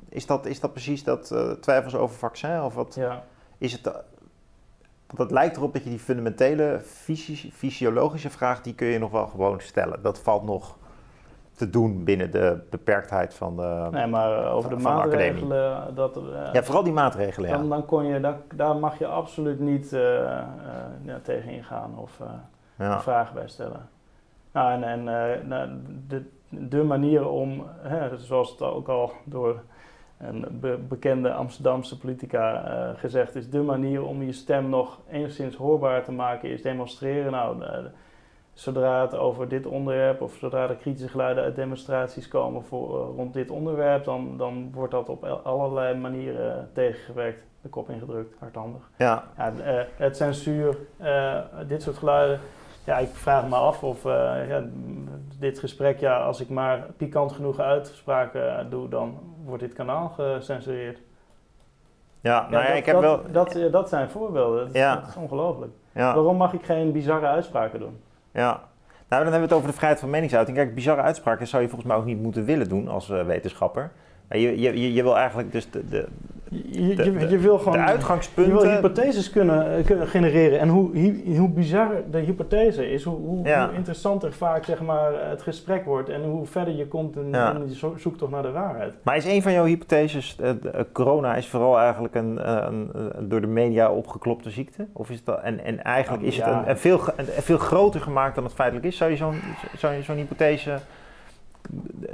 is, dat, is dat precies dat eh, twijfels over vaccin? Of wat ja. is het? eh, want het lijkt erop dat je die fundamentele fysi- fysiologische vraag, die kun je nog wel gewoon stellen. Dat valt nog te doen binnen de beperktheid van de... Nee, maar eh, over de Van de maatregelen, dat, eh, Ja, vooral die maatregelen, ja. dan, dan kon je, daar, daar mag je absoluut niet eh, eh, ja, tegen ingaan of eh, ja. vragen bij stellen. Nou, en, en eh, nou, de, de manier om, hè, zoals het ook al door een be- bekende Amsterdamse politica eh, gezegd is, de manier om je stem nog enigszins hoorbaar te maken is demonstreren. Nou, eh, zodra het over dit onderwerp of zodra er kritische geluiden uit demonstraties komen voor, eh, rond dit onderwerp, dan, dan wordt dat op allerlei manieren tegengewerkt, de kop ingedrukt, hardhandig. ja. Ja, het censuur, dit soort geluiden. Ja, ik vraag me af of eh, ja, dit gesprek, ja, als ik maar pikant genoeg uitspraken eh, doe, dan wordt dit kanaal gecensureerd. Ja, nou ja, dat, ik heb dat, wel... Dat, eh, dat zijn voorbeelden. Dat, is- Ja. dat is ongelooflijk. Ja. Waarom mag ik geen bizarre uitspraken doen? Ja. Nou, dan hebben we het over de vrijheid van meningsuiting. Kijk, bizarre uitspraken zou je volgens mij ook niet moeten willen doen als wetenschapper. Je, je, je, je wil eigenlijk dus de, de, Je, wil de gewoon... Je wil uitgangspunten... hypotheses kunnen, eh, kunnen genereren. En hoe, hoe bizar de hypothese is, hoe, hoe, Ja. hoe interessanter vaak zeg maar, het gesprek wordt en hoe verder je komt in, Ja. in je zo- zoektocht naar de waarheid. Maar is een van jouw hypotheses, eh, eh, corona is vooral eigenlijk een, eh, een, een door de media opgeklopte ziekte? Of is het dat, en, en eigenlijk is het Ja. een, een veel, veel groter gemaakt dan het feitelijk is? Zou je zo'n zou je zo'n hypothese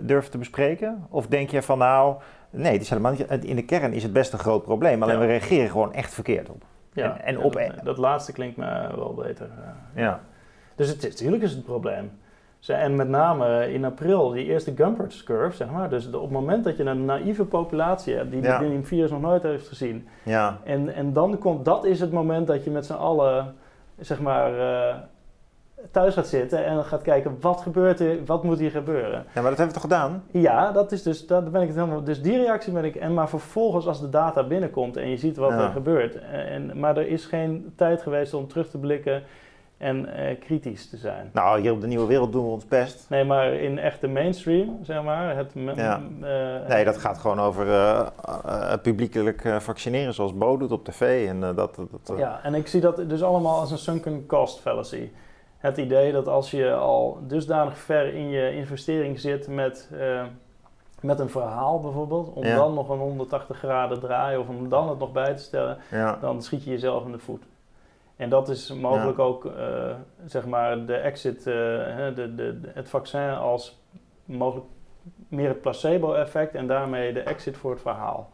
durven te bespreken? Of denk je van nou, nee, het is helemaal niet, in de kern is het best een groot probleem, alleen Ja. we reageren gewoon echt verkeerd op. Ja, En- en op- dat, dat laatste klinkt me wel beter. eh. Ja. Dus het natuurlijk is het een probleem. En met name in april, die eerste Gumpert's curve, zeg maar. Dus de- op het moment dat je een naïeve populatie hebt, die, Ja. die een virus nog nooit heeft gezien. Ja. En, en dan komt, dat is het moment dat je met z'n allen, zeg maar, eh, thuis gaat zitten en gaat kijken, wat gebeurt er, wat moet hier gebeuren? ja, maar dat hebben we toch gedaan? Ja, dat is dus, daar ben ik het helemaal, dus die reactie ben ik, en maar vervolgens als de data binnenkomt en je ziet wat Ja. er gebeurt. En, maar er is geen tijd geweest om terug te blikken en eh, kritisch te zijn. Nou, hier op de Nieuwe Wereld doen we ons best. Nee, maar in echte mainstream, zeg maar, het... Ja. eh, Nee, dat gaat gewoon over eh, eh, publiekelijk eh, vaccineren zoals Bo doet op tv. En eh, dat, dat, dat- Ja, en ik zie dat dus allemaal als een sunken cost fallacy. Het idee dat als je al dusdanig ver in je investering zit met, eh, met een verhaal bijvoorbeeld, om Ja. dan nog een 180 graden draaien of om dan het nog bij te stellen, ja. dan schiet je jezelf in de voet. En dat is mogelijk ook, eh, zeg maar, de exit, eh, de, de- het vaccin als mogelijk meer het placebo-effect en daarmee de exit voor het verhaal.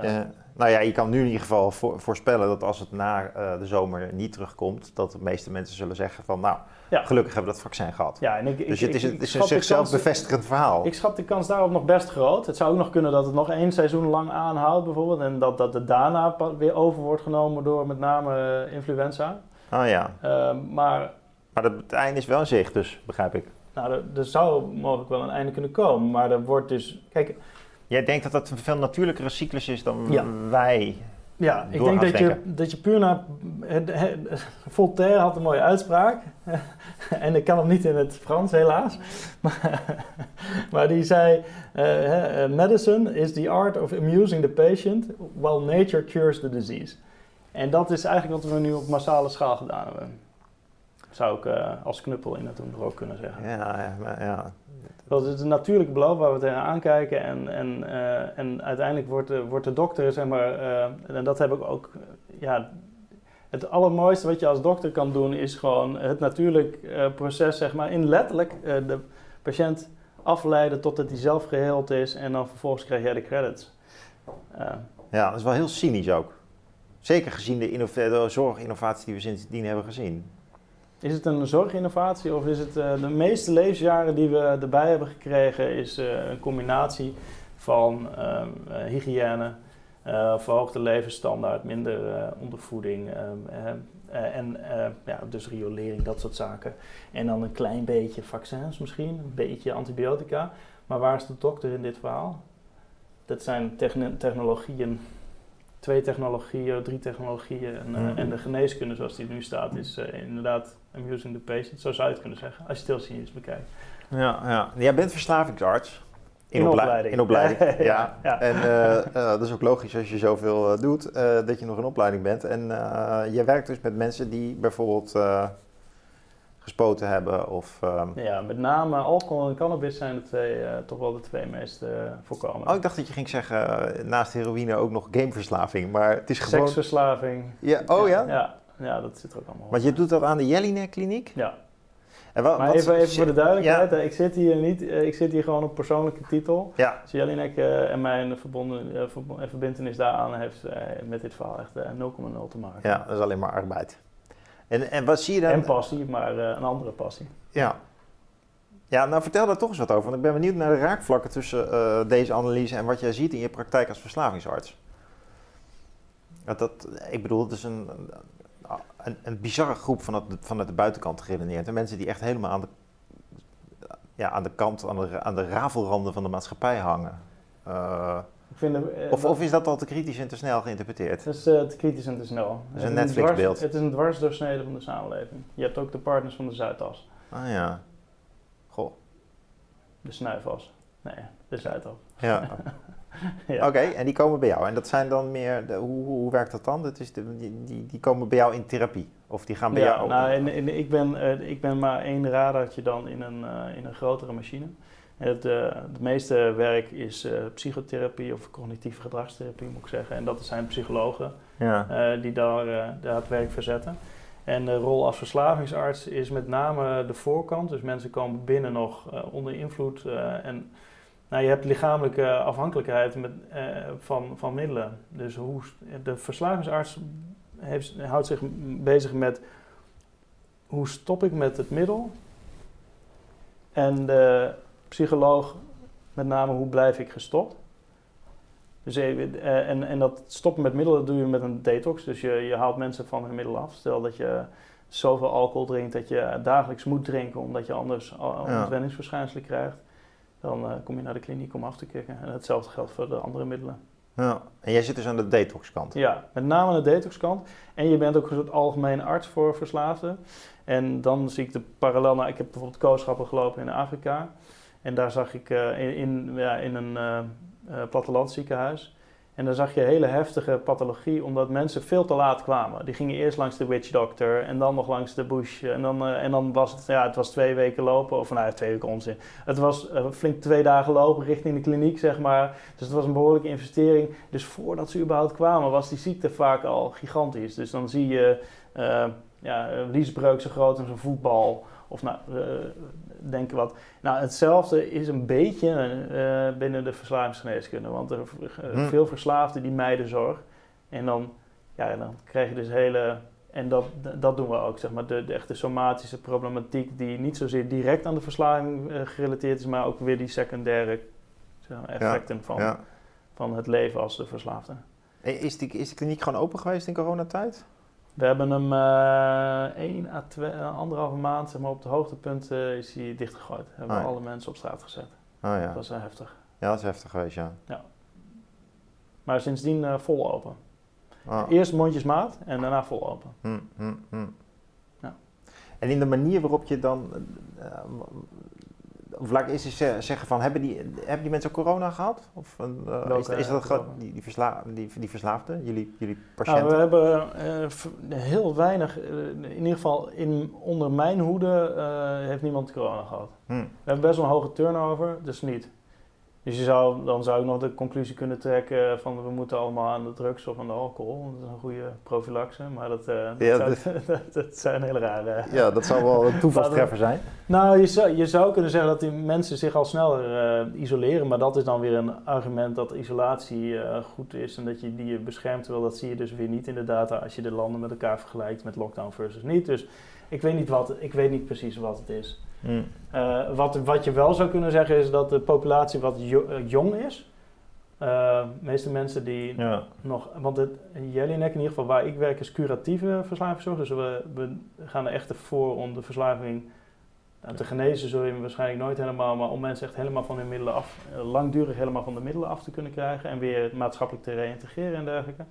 Eh, nou ja, je kan nu in ieder geval voor- voorspellen dat als het na eh, de zomer niet terugkomt, dat de meeste mensen zullen zeggen van nou, Ja. gelukkig hebben we dat vaccin gehad. ja, en ik, ik, dus het is, het is een zichzelf bevestigend verhaal. Ik schat de kans daarop nog best groot. Het zou ook nog kunnen dat het nog één seizoen lang aanhoudt bijvoorbeeld. En dat, dat het daarna weer over wordt genomen door met name eh, influenza. Oh ja, Eh, maar maar dat, het einde is wel in zicht, dus begrijp ik. nou, er, er zou mogelijk wel een einde kunnen komen. Maar er wordt dus... Kijk, Jij denkt dat dat een veel natuurlijkere cyclus is dan Ja. wij. ja, ik denk dat je, dat je puur naar... Voltaire had een mooie uitspraak. en ik kan hem niet in het Frans helaas. Maar, maar die zei... eh, eh, medicine is the art of amusing the patient while nature cures the disease. En dat is eigenlijk wat we nu op massale schaal gedaan hebben. Zou ik eh, als knuppel in het ook kunnen zeggen. Ja, ja, maar ja. Dat is een natuurlijk beloof waar we tegenaan kijken. En, en, eh, en uiteindelijk wordt de, wordt de dokter, zeg maar, eh, en dat heb ik ook, ja, het allermooiste wat je als dokter kan doen is gewoon het natuurlijk eh, proces, zeg maar, in letterlijk de patiënt afleiden totdat hij zelf geheeld is en dan vervolgens krijg jij de credits. Ja, dat is wel heel cynisch ook. Zeker gezien de, de zorginnovaties die we sindsdien hebben gezien. Is het een zorginnovatie of is het eh, de meeste levensjaren die we erbij hebben gekregen, is eh, een combinatie van ehm, eh, hygiëne, verhoogde levensstandaard, minder ondervoeding uh, en ja, dus riolering, dat soort zaken. En dan een klein beetje vaccins misschien, een beetje antibiotica. Maar waar is de dokter in dit verhaal? Dat zijn technologieën, twee technologieën, drie technologieën. En, mm. en de geneeskunde zoals die nu staat is inderdaad amusing the patient, zo zou je het kunnen zeggen, als je cynisch bekijkt. Ja, ja, jij bent verslavingsarts. In, opleiding. In opleiding, ja. ja. En uh, dat is ook logisch als je zoveel doet, uh, dat je nog in opleiding bent. En je werkt dus met mensen die bijvoorbeeld gespoten hebben of... Ehm, ja, met name alcohol en cannabis zijn de twee, toch wel de twee meest voorkomende. Oh, ik dacht dat je ging zeggen, naast heroïne ook nog gameverslaving, maar het is gewoon... Seksverslaving. Ja, oh ja? Ja, ja dat zit er ook allemaal Want je doet dat aan de Jelinek kliniek? Ja. En wat, maar even, even voor de duidelijkheid, ik, zit hier niet, eh, ik zit hier gewoon op persoonlijke titel. Ja. Dus Jelinek uh, en mijn verbonden, uh, verbindenis daaraan heeft met dit verhaal echt 0,0 te maken. Ja, dat is alleen maar arbeid. En, en wat zie je dan? En passie, maar een andere passie. Ja. Ja, nou vertel daar toch eens wat over, want ik ben benieuwd naar de raakvlakken tussen deze analyse en wat jij ziet in je praktijk als verslavingsarts. Dat, ik bedoel, het is een, een, een bizarre groep vanuit de, vanuit de buitenkant geredeneerd. En mensen die echt helemaal aan de, ja, aan de kant, aan de, aan de rafelranden van de maatschappij hangen. Uh, ik vind uh, of, of, is dat al te kritisch en te snel geïnterpreteerd? Het is uh, te kritisch en te snel. Het is een Netflix-beeld. Het is een dwarsdoorsnede van de samenleving. Je hebt ook de partners van de Zuidas. Ah ja. Goh. De snuifas. Nee, de Zuidas. Ja. ja. Oké, en die komen bij jou. En dat zijn dan meer, de, hoe, hoe werkt dat dan? Dat is de, die, die komen bij jou in therapie? Of die gaan bij ja, jou nou, en, en, ik, ben, uh, ik ben maar één radartje dan in een, uh, in een grotere machine. Het, uh, het meeste werk is psychotherapie of cognitieve gedragstherapie, moet ik zeggen. En dat zijn psychologen ja. die daar, daar het werk verzetten. En de rol als verslavingsarts is met name de voorkant. Dus mensen komen binnen nog onder invloed en nou, je hebt lichamelijke afhankelijkheid met, uh, van, van middelen. Dus hoe, de verslavingsarts heeft, houdt zich bezig met hoe stop ik met het middel. En de psycholoog met name hoe blijf ik gestopt. Dus, uh, en, en dat stoppen met middelen doe je met een detox. Dus je, je haalt mensen van hun middel af. Stel dat je zoveel alcohol drinkt dat je dagelijks moet drinken omdat je anders ontwenningsverschijnselen krijgt dan uh, kom je naar de kliniek om af te kicken. En hetzelfde geldt voor de andere middelen. Ja, en jij zit dus aan de detoxkant? Ja, met name aan de detoxkant. En je bent ook een soort algemene arts voor verslaafden. En dan zie ik de parallel naar, ik heb bijvoorbeeld kooschappen gelopen in Afrika. En daar zag ik uh, in, in, ja, in een uh, plattelandziekenhuis en dan zag je hele heftige pathologie, omdat mensen veel te laat kwamen. Die gingen eerst langs de witch doctor en dan nog langs de bush. En dan, uh, en dan was het, ja, het was twee weken lopen, of nou, twee weken onzin. Het was uh, flink twee dagen lopen richting de kliniek, zeg maar. Dus het was een behoorlijke investering. Dus voordat ze überhaupt kwamen, was die ziekte vaak al gigantisch. Dus dan zie je uh, ja, liesbreuk zo groot als een voetbal. Of nou, denken wat. Nou, hetzelfde is een beetje uh, binnen de verslavingsgeneeskunde. Want er uh, veel verslaafden die mijden zorg. En dan, ja, dan krijg je dus hele... En dat, dat doen we ook, zeg maar. De, de echte somatische problematiek die niet zozeer direct aan de verslaving uh, gerelateerd is... maar ook weer die secundaire zeg maar, effecten van, van het leven als de verslaafde. Is die, is de kliniek gewoon open geweest in coronatijd? We hebben hem uh, één à twee, uh, anderhalve maand zeg maar, op het hoogtepunt uh, is hij dichtgegooid. Hebben we ah, alle mensen op straat gezet. Oh, ja. Dat was heftig. Ja, dat is heftig geweest, ja. ja. Maar sindsdien vol open. Ah. Eerst mondjesmaat en daarna vol open. Hm, hm, hm. Ja. En in de manier waarop je dan of laat ik eerst eens zeggen van, hebben die, hebben die mensen corona gehad? Of uh, is, is, dat die, die, versla, die, die verslaafden, jullie, jullie patiënten? Nou, we hebben uh, heel weinig, uh, in ieder geval in, onder mijn hoede heeft niemand corona gehad. Hmm. We hebben best wel een hoge turnover, dus niet. Dus je zou, dan zou ik nog de conclusie kunnen trekken van we moeten allemaal aan de drugs of aan de alcohol. Dat is een goede profilaxe, maar dat, uh, ja, dat, zou, dat, zijn hele rare... Ja, dat zou wel een toevalstreffer zijn. Nou, je zou, je zou kunnen zeggen dat die mensen zich al sneller uh, isoleren, maar dat is dan weer een argument dat isolatie uh, goed is en dat je die beschermt. Terwijl dat zie je dus weer niet in de data als je de landen met elkaar vergelijkt met lockdown versus niet. Dus ik weet niet, wat, ik weet niet precies wat het is. Uh, wat, wat je wel zou kunnen zeggen is dat de populatie wat jo uh, jong is, eh, meeste mensen die Ja. nog, want het, Jelinek in ieder geval waar ik werk is curatieve verslavingszorg. Dus we, we gaan er echt voor om de verslaving nou, te genezen, zul je waarschijnlijk nooit helemaal, maar om mensen echt helemaal van hun middelen af, eh, langdurig helemaal van de middelen af te kunnen krijgen en weer maatschappelijk te reïntegreren en dergelijke.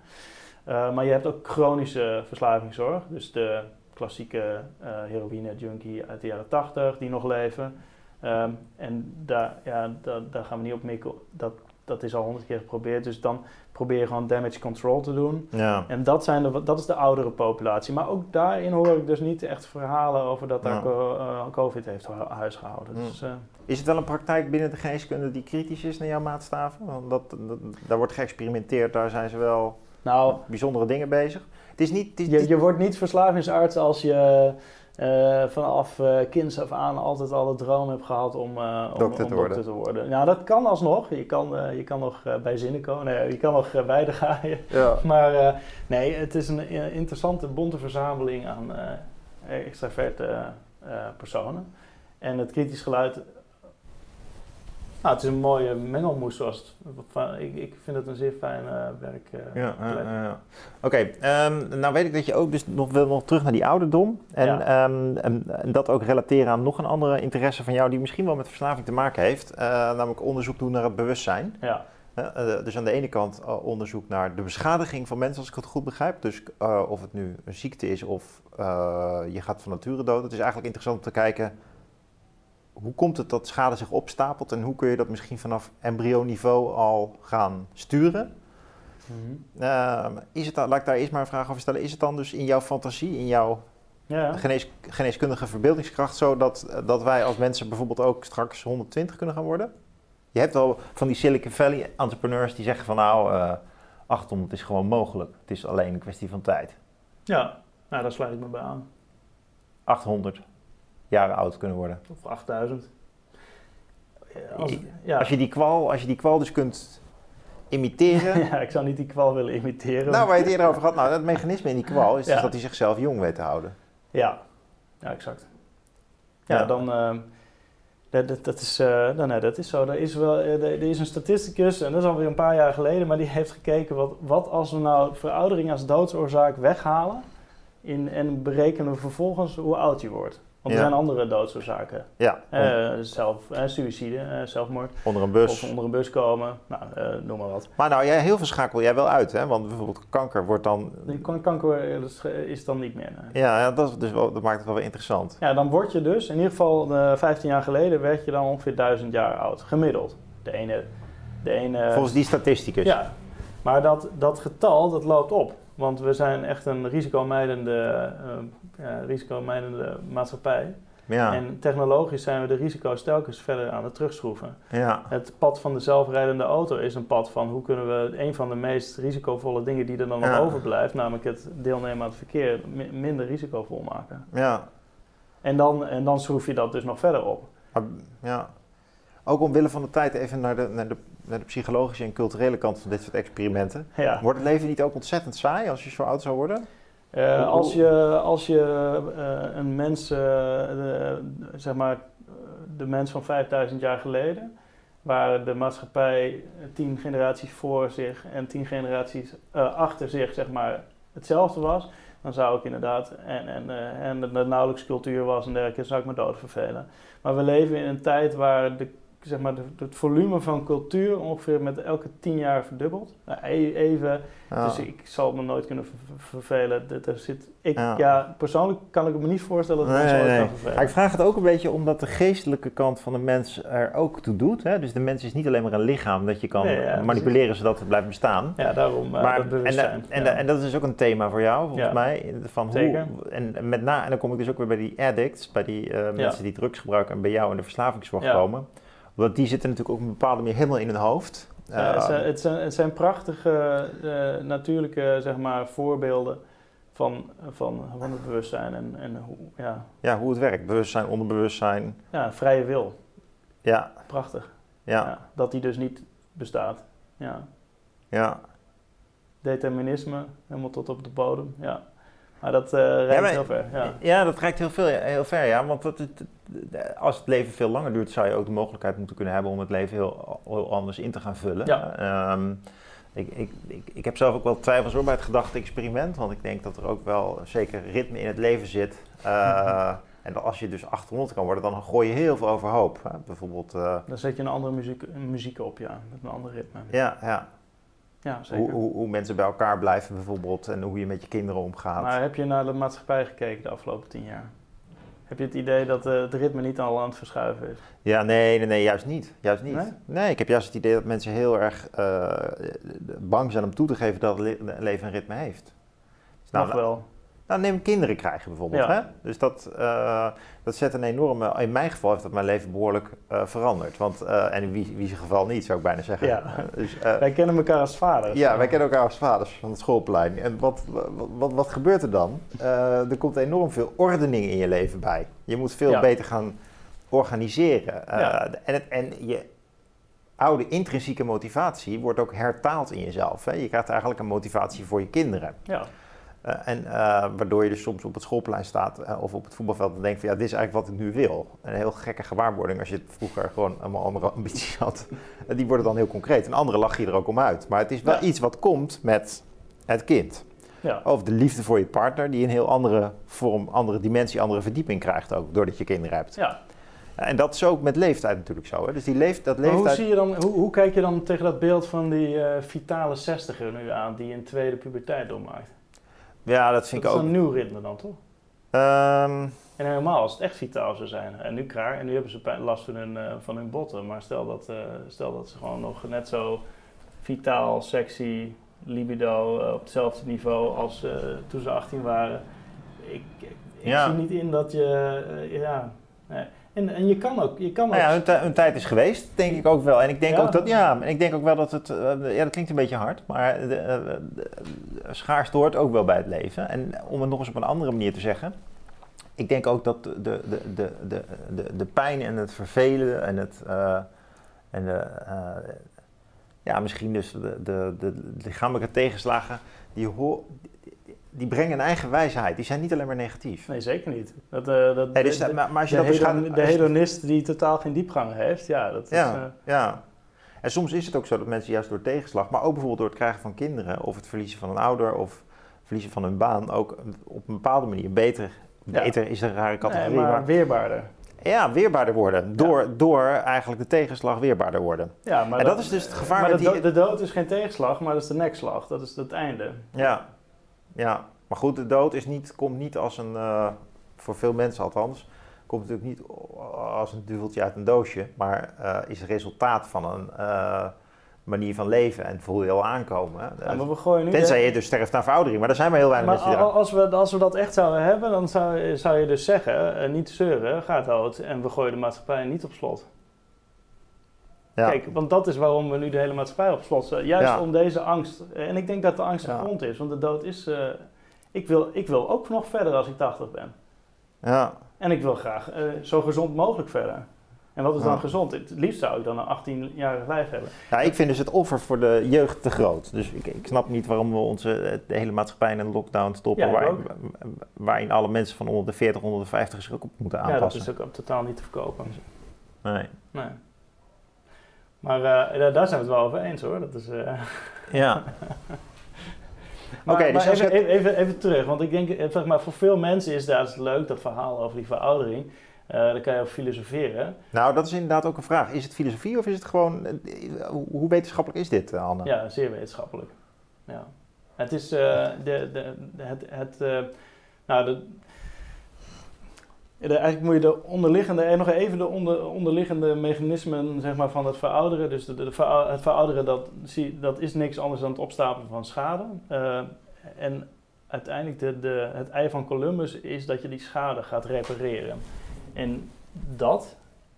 Eh, maar je hebt ook chronische verslavingszorg, dus de klassieke eh heroïne-junkie uit de jaren 80 die nog leven. Ehm, en daar, ja, daar, daar gaan we niet op mikken. Dat, dat is al honderd keer geprobeerd. Dus dan probeer je gewoon damage control te doen. Ja. En dat, zijn de, dat is de oudere populatie. Maar ook daarin hoor ik dus niet echt verhalen over dat daar Ja. eh, COVID heeft hu- huisgehouden. Ja. Dus, eh, Is het wel een praktijk binnen de geneeskunde die kritisch is naar jouw maatstaven? Want dat, dat- daar wordt geëxperimenteerd, daar zijn ze wel nou, bijzondere dingen bezig. Het is niet... Het is, je, je wordt niet verslavingsarts als je eh, vanaf eh kinds af aan altijd al de droom hebt gehad om, eh, om, Dokter te worden. dokter te worden. Nou, dat kan alsnog. Je kan, je kan nog bij zinnen komen. Nee, je kan nog uh, beide gaaien. ja. Maar nee, het is een interessante, bonte verzameling aan extraverte personen. En het kritisch geluid. Nou, het is een mooie mengelmoes. Zoals het, ik, ik vind het een zeer fijn eh, werk. eh, Ja, ja. Oké, ehm, nou weet ik dat je ook dus nog wil nog terug naar die ouderdom. En, Ja. ehm, en, en dat ook relateren aan nog een andere interesse van jou die misschien wel met verslaving te maken heeft. eh, namelijk onderzoek doen naar het bewustzijn. ja. Dus aan de ene kant onderzoek naar de beschadiging van mensen, als ik het goed begrijp. Dus of het nu een ziekte is of je gaat van nature dood. Het is eigenlijk interessant om te kijken hoe komt het dat schade zich opstapelt en hoe kun je dat misschien vanaf embryoniveau al gaan sturen. Mhm. Ehm, is het laat ik daar eerst maar een vraag over stellen. Is het dan dus in jouw fantasie, in jouw ja. genees, geneeskundige verbeeldingskracht zo dat, dat wij als mensen bijvoorbeeld ook straks 120 kunnen gaan worden? Je hebt wel van die Silicon Valley entrepreneurs die zeggen van nou, eh 800 is gewoon mogelijk. Het is alleen een kwestie van tijd. ja, nou, daar sluit ik me bij aan. 800 jaren oud kunnen worden. Of 8000. Ja, Als, ja. Als, je die kwal, als je die kwal dus kunt imiteren. ja, ik zou niet die kwal willen imiteren. nou, waar je het eerder over had, nou, het mechanisme in die kwal is dus dat hij zichzelf jong weet te houden. Ja, ja exact. Ja, Ja. dan... ehm, dat, dat, dat is, eh, nee, dat is zo. Er is, wel, eh, er er is een statisticus, en dat is alweer een paar jaar geleden, maar die heeft gekeken wat, wat als we nou veroudering als doodsoorzaak weghalen in, en berekenen we vervolgens hoe oud je wordt. Want er zijn andere doodsoorzaken. Ja, Eh zelf, eh, suïcide, eh, zelfmoord, onder een bus. of onder een bus komen, nou, noem maar wat. Maar nou, jij, heel veel schakel jij wel uit, hè? Want bijvoorbeeld kanker wordt dan... Kanker is, dan niet meer. nee. Ja, dat, is dus wel, dat maakt het wel weer interessant. Ja, dan word je dus, in ieder geval eh 15 jaar geleden, werd je dan ongeveer 1000 jaar oud, gemiddeld. De ene, de ene Volgens die statisticus. Ja, maar dat, dat getal, dat loopt op. Want we zijn echt een risicomijdende, eh, ja, risicomijdende maatschappij. Ja, En technologisch zijn we de risico's telkens verder aan het terugschroeven. ja, Het pad van de zelfrijdende auto is een pad van hoe kunnen we een van de meest risicovolle dingen die er dan nog Ja. overblijft, namelijk het deelnemen aan het verkeer, mi- minder risicovol maken. ja. En dan, en dan schroef je dat dus nog verder op. Ja. Ook omwille van de tijd even naar de, naar, de, naar de psychologische en culturele kant van dit soort experimenten. Ja. Wordt het leven niet ook ontzettend saai als je zo oud zou worden? Eh, als je, als je eh, een mens, eh, de, zeg maar, de mens van 5000 jaar geleden, waar de maatschappij tien generaties voor zich en tien generaties achter zich, zeg maar, hetzelfde was, dan zou ik inderdaad, en, en, en het nauwelijks cultuur was en dergelijke, zou ik me dood vervelen. Maar we leven in een tijd waar de, zeg maar, de, het volume van cultuur ongeveer met elke tien jaar verdubbelt. Nou, e- even Ja. dus ik zal me nooit kunnen ver- ver- vervelen. Dat er zit, ik, Ja. ja. persoonlijk kan ik me niet voorstellen dat Nee, mensen nee, ooit kan vervelen. Ik vraag het ook een beetje omdat de geestelijke kant van de mens er ook toe doet. Hè? Dus de mens is niet alleen maar een lichaam dat je kan Nee, ja, manipuleren zodat het blijft bestaan. Ja, daarom uh, maar, dat en, bewustzijn. en, en dat is dus ook een thema voor jou, volgens mij. Van hoe, Zeker. En, met na, en dan kom ik dus ook weer bij die addicts, bij die eh, mensen die drugs gebruiken en bij jou in de verslavingszorg komen. Want die zitten natuurlijk ook op een bepaalde manier helemaal in hun hoofd. Ja, Eh, het, zijn, het, zijn, het zijn prachtige eh, natuurlijke zeg maar, voorbeelden van, van, van het bewustzijn en, en hoe, ja, ja, hoe het werkt. Bewustzijn, onderbewustzijn. ja, vrije wil. Ja, Prachtig. ja, Ja, dat die dus niet bestaat. Ja. ja. Determinisme, helemaal tot op de bodem. Ja. Maar dat uh, reikt heel ver. Ja. Dat reikt heel, veel, heel ver, ja. Want dat, als het leven veel langer duurt, zou je ook de mogelijkheid moeten kunnen hebben om het leven heel, heel anders in te gaan vullen. Ja. Ehm, ik, ik, ik, ik heb zelf ook wel twijfels hoor bij het gedachte-experiment, want ik denk dat er ook wel zeker ritme in het leven zit. Uh, En als je dus 800 kan worden, dan gooi je heel veel overhoop. Hè? Bijvoorbeeld, uh, Dan zet je een andere muziek, muziek op, ja, met een ander ritme. ja, ja. Ja, zeker. Hoe, hoe, hoe mensen bij elkaar blijven bijvoorbeeld en hoe je met je kinderen omgaat. Maar heb je naar de maatschappij gekeken de afgelopen tien jaar? Heb je het idee dat uh, het ritme niet al aan het verschuiven is? Ja, nee, nee, nee juist niet. Juist niet. Nee? Nee? ik heb juist het idee dat mensen heel erg uh, bang zijn om toe te geven dat het leven een ritme heeft. Dus Nog wel. Nou, neem kinderen krijgen bijvoorbeeld. Ja. Hè? Dus dat, uh, dat zet een enorme... In mijn geval heeft dat mijn leven behoorlijk uh, veranderd. Want, uh, en in wie, wie zijn geval niet, zou ik bijna zeggen. Ja. Dus, wij kennen elkaar als vaders. Ja, wij kennen elkaar als vaders van het schoolplein. En wat, wat, wat, wat gebeurt er dan? er komt enorm veel ordening in je leven bij. Je moet veel Ja. beter gaan organiseren. Ja. en, het, en je oude intrinsieke motivatie wordt ook hertaald in jezelf. Hè? Je krijgt eigenlijk een motivatie voor je kinderen. Ja. Uh, en uh, waardoor je dus soms op het schoolplein staat uh, of op het voetbalveld en denkt van ja, dit is eigenlijk wat ik nu wil. Een heel gekke gewaarwording als je vroeger gewoon allemaal andere ambities had. die worden dan heel concreet. En andere lach je er ook om uit. Maar het is wel Ja. iets wat komt met het kind. Ja. Of de liefde voor je partner, die een heel andere vorm, andere dimensie, andere verdieping krijgt ook, doordat je kinderen hebt. ja. En dat is ook met leeftijd natuurlijk zo. Hè? Dus die leeft, dat Maar hoe, leeftijd... zie je dan, hoe, hoe kijk je dan tegen dat beeld van die eh, vitale zestiger nu aan, die een tweede puberteit doormaakt? Ja, dat vind Dat ik is ook... een nieuw ritme dan, toch? Ehm, En helemaal als het echt vitaal zou zijn. En nu klaar. En nu hebben ze last van hun, eh, van hun botten. Maar stel dat, eh, stel dat ze gewoon nog net zo vitaal, sexy, libido eh, op hetzelfde niveau als toen ze 18 waren. Ik, ik, ik Ja. zie niet in dat je... ja, nee. En, en je kan ook... Je kan ook Nou ja, hun, tij- hun tijd is geweest, denk ik ook wel. En ik denk Ja. ook dat, ja, en ik denk ook wel dat het, eh, ja, dat klinkt een beetje hard, maar de, eh, de, de schaarste hoort ook wel bij het leven. En om het nog eens op een andere manier te zeggen, ik denk ook dat de, de, de, de, de, de, pijn en het vervelen en het, eh, en de, eh, ja, misschien dus de, de, de, de lichamelijke tegenslagen, die, ho- die, die brengen een eigen wijsheid. Die zijn niet alleen maar negatief. Nee, zeker niet. Dat, eh, dat, Nee, dus, de, maar, maar als je de, dat dus hedon- gaat... de als je- hedonist die totaal geen diepgang heeft, ja, dat is... Ja, eh, ja. En soms is het ook zo dat mensen juist door tegenslag, maar ook bijvoorbeeld door het krijgen van kinderen of het verliezen van een ouder of verliezen van hun baan, ook op een bepaalde manier beter, Ja. beter is een rare categorie, nee, maar maar, weerbaarder. ja, weerbaarder worden. Door, door eigenlijk de tegenslag weerbaarder worden. Ja, maar En dat is dus het gevaar Maar de, die- de dood is geen tegenslag, maar dat is de nekslag. Dat is het einde. Ja, ja. Maar goed, de dood is niet, komt niet als een, eh, voor veel mensen althans, komt natuurlijk niet als een duveltje uit een doosje, maar eh, is het resultaat van een eh, manier van leven en voel je al aankomen. hè. Ja, maar we gooien nu Tenzij de- je dus sterft aan veroudering, maar daar zijn maar heel weinig maar mensen die als we, als we dat echt zouden hebben, dan zou, zou je dus zeggen, niet zeuren, ga dood en we gooien de maatschappij niet op slot. Ja. Kijk, want dat is waarom we nu de hele maatschappij op slot zetten. Juist Ja. om deze angst. En ik denk dat de angst Ja. gegrond is, want de dood is... eh, ik, wil, ik wil ook nog verder als ik 80 ben. Ja. En ik wil graag eh, zo gezond mogelijk verder. En wat is dan gezond? Het liefst zou ik dan een 18-jarig lijf hebben. ja, ik vind dus het offer voor de jeugd te groot. Dus ik, ik snap niet waarom we onze eh, de hele maatschappij in een lockdown stoppen, Ja, waarin alle mensen van onder de 40, onder de 50 zich ook op moeten Ja, dat aanpassen. is ook totaal niet te verkopen. Nee. Nee. Maar eh, daar- daar zijn we het wel over eens hoor. Dat is, eh, Ja. Maar, dus even, even, even, even terug, want ik denk, eh, zeg maar, voor veel mensen is dat leuk, dat verhaal over die veroudering. Eh daar kan je over filosoferen. Nou, dat is inderdaad ook een vraag. Is het filosofie of is het gewoon... Hoe wetenschappelijk is dit, Anne? Ja, zeer wetenschappelijk. Ja. Het is, eh, de, de, de- het, het, eh, nou, eigenlijk moet je de onderliggende, en nog even de onder, onderliggende mechanismen zeg maar, van het verouderen. Dus de, het verouderen, dat, zie, dat is niks anders dan het opstapelen van schade. Eh, en uiteindelijk, de, het ei van Columbus is dat je die schade gaat repareren. En dat,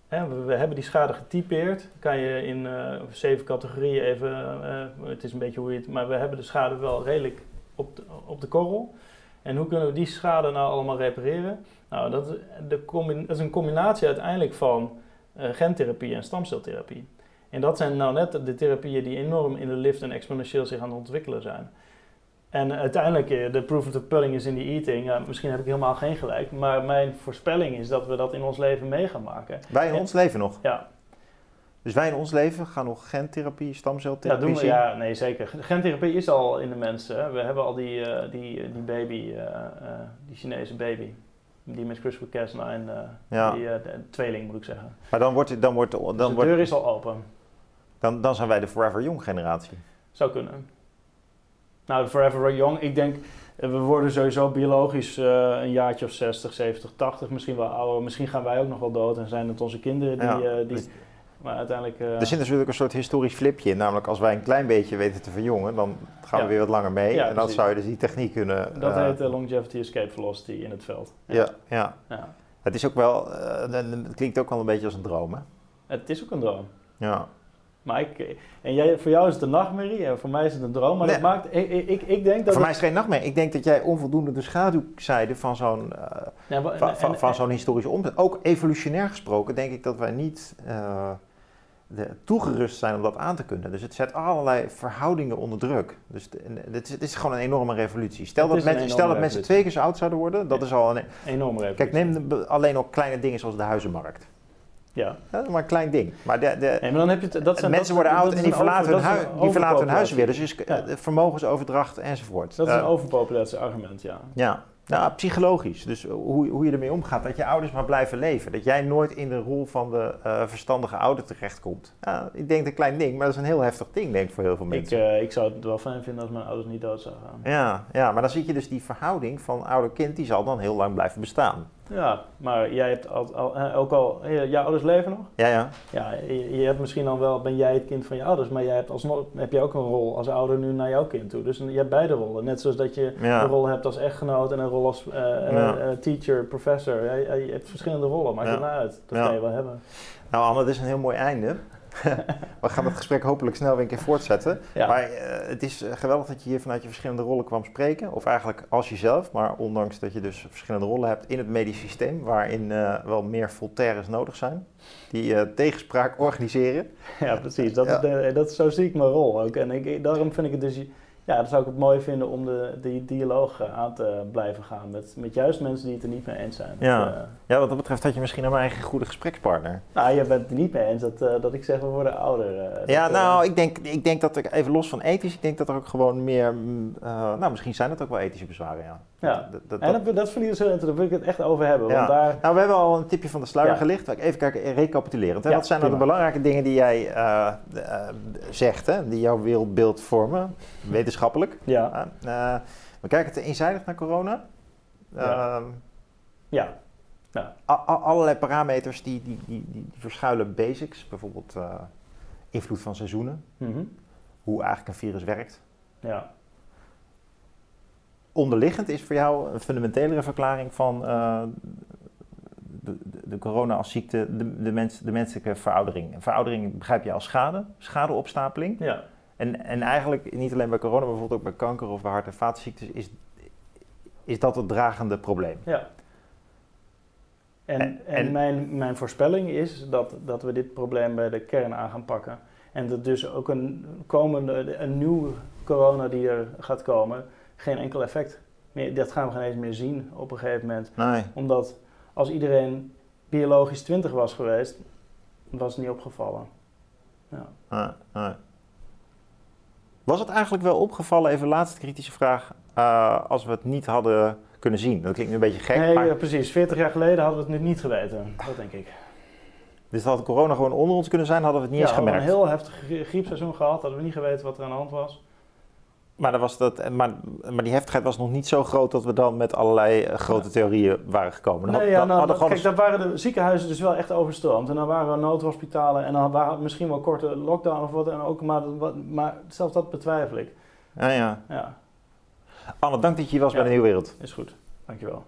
hè, we, hebben die schade getypeerd, kan je in eh, zeven categorieën even, eh, het is een beetje hoe je het, maar we hebben de schade wel redelijk op op de korrel. En hoe kunnen we die schade nou allemaal repareren? Nou, dat is, de dat is een combinatie uiteindelijk van eh, gentherapie en stamceltherapie. En dat zijn nou net de therapieën die enorm in de lift en exponentieel zich aan het ontwikkelen zijn. En uiteindelijk, eh, de proof of the pudding is in the eating. Misschien heb ik helemaal geen gelijk, maar mijn voorspelling is dat we dat in ons leven mee gaan maken. Wij in ons leven nog. Ja, Dus wij in ons leven gaan nog gentherapie, ja, stamceltherapie doen we, ja nee zeker. Gentherapie is al in de mensen. We hebben al die, eh, die, die baby, eh, eh, die Chinese baby. Die met CRISPR-Cas9, eh Ja. die eh, de- tweeling moet ik zeggen. Maar dan, wordt, het- dan, wordt, Dus dan, de wordt, deur is al open. dan, dan zijn wij de Forever Young generatie. Zou kunnen. Nou, Forever Young, ik denk, eh, we worden sowieso biologisch eh, een jaartje of 60, 70, 80, misschien wel ouder. Misschien gaan wij ook nog wel dood en zijn het onze kinderen die... Ja. eh, die Dus- maar uiteindelijk... eh, Er zit natuurlijk een soort historisch flipje in. Namelijk als wij een klein beetje weten te verjongen, dan gaan we weer wat langer mee. En dan zou je dus die techniek kunnen... dat eh, heet eh, Longevity Escape Velocity in het veld. ja, ja. Ja. Het is ook wel... het klinkt ook wel een beetje als een droom, hè? Het is ook een droom. Ja. Maar ik, en jij, voor jou is het een nachtmerrie en voor mij is het een droom. Maar Nee. dat maakt, ik, ik, denk dat... Voor mij is het geen nachtmerrie. Ik denk dat jij onvoldoende de schaduwzijde van zo'n... eh, Ja, van, van, zo'n historische omzet. Ook evolutionair gesproken denk ik dat wij niet toegerust zijn om dat aan te kunnen. Dus het zet allerlei verhoudingen onder druk. Dus het, is, het is gewoon een enorme revolutie. Stel dat, mensen, stel enorme dat mensen twee keer zo oud zouden worden, dat is al een... enorm revolutie. Kijk, neem de- alleen al kleine dingen zoals de huizenmarkt. Ja. Dat is maar een klein ding. Maar de, de, Nee, maar dan heb je dat zijn, mensen dat- worden oud en die verlaten, hun, hui- die verlaten hun huizen weer. Dus is, Ja. eh, vermogensoverdracht enzovoort. Dat is een Eh, overpopulatie argument, ja. Ja, nou, psychologisch. Dus hoe, hoe je ermee omgaat. Dat je ouders maar blijven leven. Dat jij nooit in de rol van de eh, verstandige ouder terechtkomt. Ja, ik denk een klein ding, maar dat is een heel heftig ding, denk ik, voor heel veel Ik, mensen. eh, ik zou het wel fijn vinden als mijn ouders niet dood zouden gaan. ja, ja, maar dan zie je dus die verhouding van ouder-kind, die zal dan heel lang blijven bestaan. Ja, maar jij hebt al, al, eh, ook al... eh, jouw ouders leven nog? Ja, ja. Ja, je, je hebt misschien dan wel... Ben jij het kind van je ouders, maar jij hebt alsnog heb je ook een rol als ouder nu naar jouw kind toe. Dus je hebt beide rollen. Net zoals dat je Ja. een rol hebt als echtgenoot en een rol als eh, Ja. teacher, professor. Je, je hebt verschillende rollen, maakt Ja. het nou uit. Dat ga je wel hebben. Nou, Anne, dit is een heel mooi einde. We gaan het gesprek hopelijk snel weer een keer voortzetten. Ja. Maar eh, het is eh, geweldig dat je hier vanuit je verschillende rollen kwam spreken. Of eigenlijk als jezelf, maar ondanks dat je dus verschillende rollen hebt in het medisch systeem, waarin eh, wel meer Voltaires nodig zijn, die eh, tegenspraak organiseren. Ja, precies. Dat, Ja. Is de, dat is zo zie ik mijn rol ook. En ik- daarom vind ik het dus... Ja, dan zou ik het mooi vinden om de, die dialoog eh, aan te blijven gaan. Met, met juist mensen die het er niet mee eens zijn. Ja. Dat, eh, Ja, wat dat betreft had je misschien mijn eigen goede gesprekspartner. nou, je bent het er niet mee eens dat, eh, dat ik zeg we worden ouder. dat, Ja, nou, ik denk, ik denk dat er, even los van ethisch, ik denk dat er ook gewoon meer, mm, nou, misschien zijn het ook wel ethische bezwaren, ja. Ja. Dat, dat, En dat- dus heel interessant. Daar wil ik het echt over hebben. Ja. Want daar... Nou, we hebben al een tipje van de sluier Ja. gelicht. Even kijken, recapitulerend. Hè? Ja, Wat zijn nou de prima. belangrijke dingen die jij eh, eh, zegt, hè? die jouw wereldbeeld vormen, wetenschappelijk? Ja, Eh, we kijken te eenzijdig naar corona. Ja. Ehm, a- allerlei parameters die, die, die, die verschuilen basics. Bijvoorbeeld eh, invloed van seizoenen, Mhm. hoe eigenlijk een virus werkt. ja. Onderliggend is voor jou een fundamentelere verklaring van eh, de, de, corona als ziekte, de, de, mens, de menselijke veroudering. Veroudering begrijp je als schade, schadeopstapeling. ja. En, en eigenlijk niet alleen bij corona, maar bijvoorbeeld ook bij kanker of bij hart- en vaatziektes, is, is dat het dragende probleem. Ja. En, En- en, en- mijn, mijn voorspelling is dat, dat we dit probleem bij de kern aan gaan pakken. En dat dus ook een komende, een nieuwe corona die er gaat komen, geen enkel effect meer. Dat gaan we geen eens meer zien op een gegeven moment. Nee. Omdat als iedereen biologisch 20 was geweest, was het niet opgevallen. Ja. nee, nee. Was het eigenlijk wel opgevallen, even laatste kritische vraag, eh, als we het niet hadden kunnen zien? Dat klinkt nu een beetje gek, nee, maar ja, precies. 40 jaar geleden hadden we het nu niet geweten. Dat denk ik. dus had corona gewoon onder ons kunnen zijn, hadden we het niet ja, eens we hadden gemerkt. een heel heftig grie- griepseizoen gehad, hadden we niet geweten wat er aan de hand was. Maar, dan was dat, maar, maar die heftigheid was nog niet zo groot dat we dan met allerlei eh, grote theorieën waren gekomen. Dan Nee, ja, dan nou, dat- gewoon kijk, daar waren de ziekenhuizen dus wel echt overstroomd. En dan waren er noodhospitalen en dan waren misschien wel korte lockdown of wat dan ook. Maar, dat- maar zelfs dat betwijfel ik. Ja, ja. Ja, Anne, dank dat je hier was bij de Nieuwe Wereld. is goed. Dankjewel.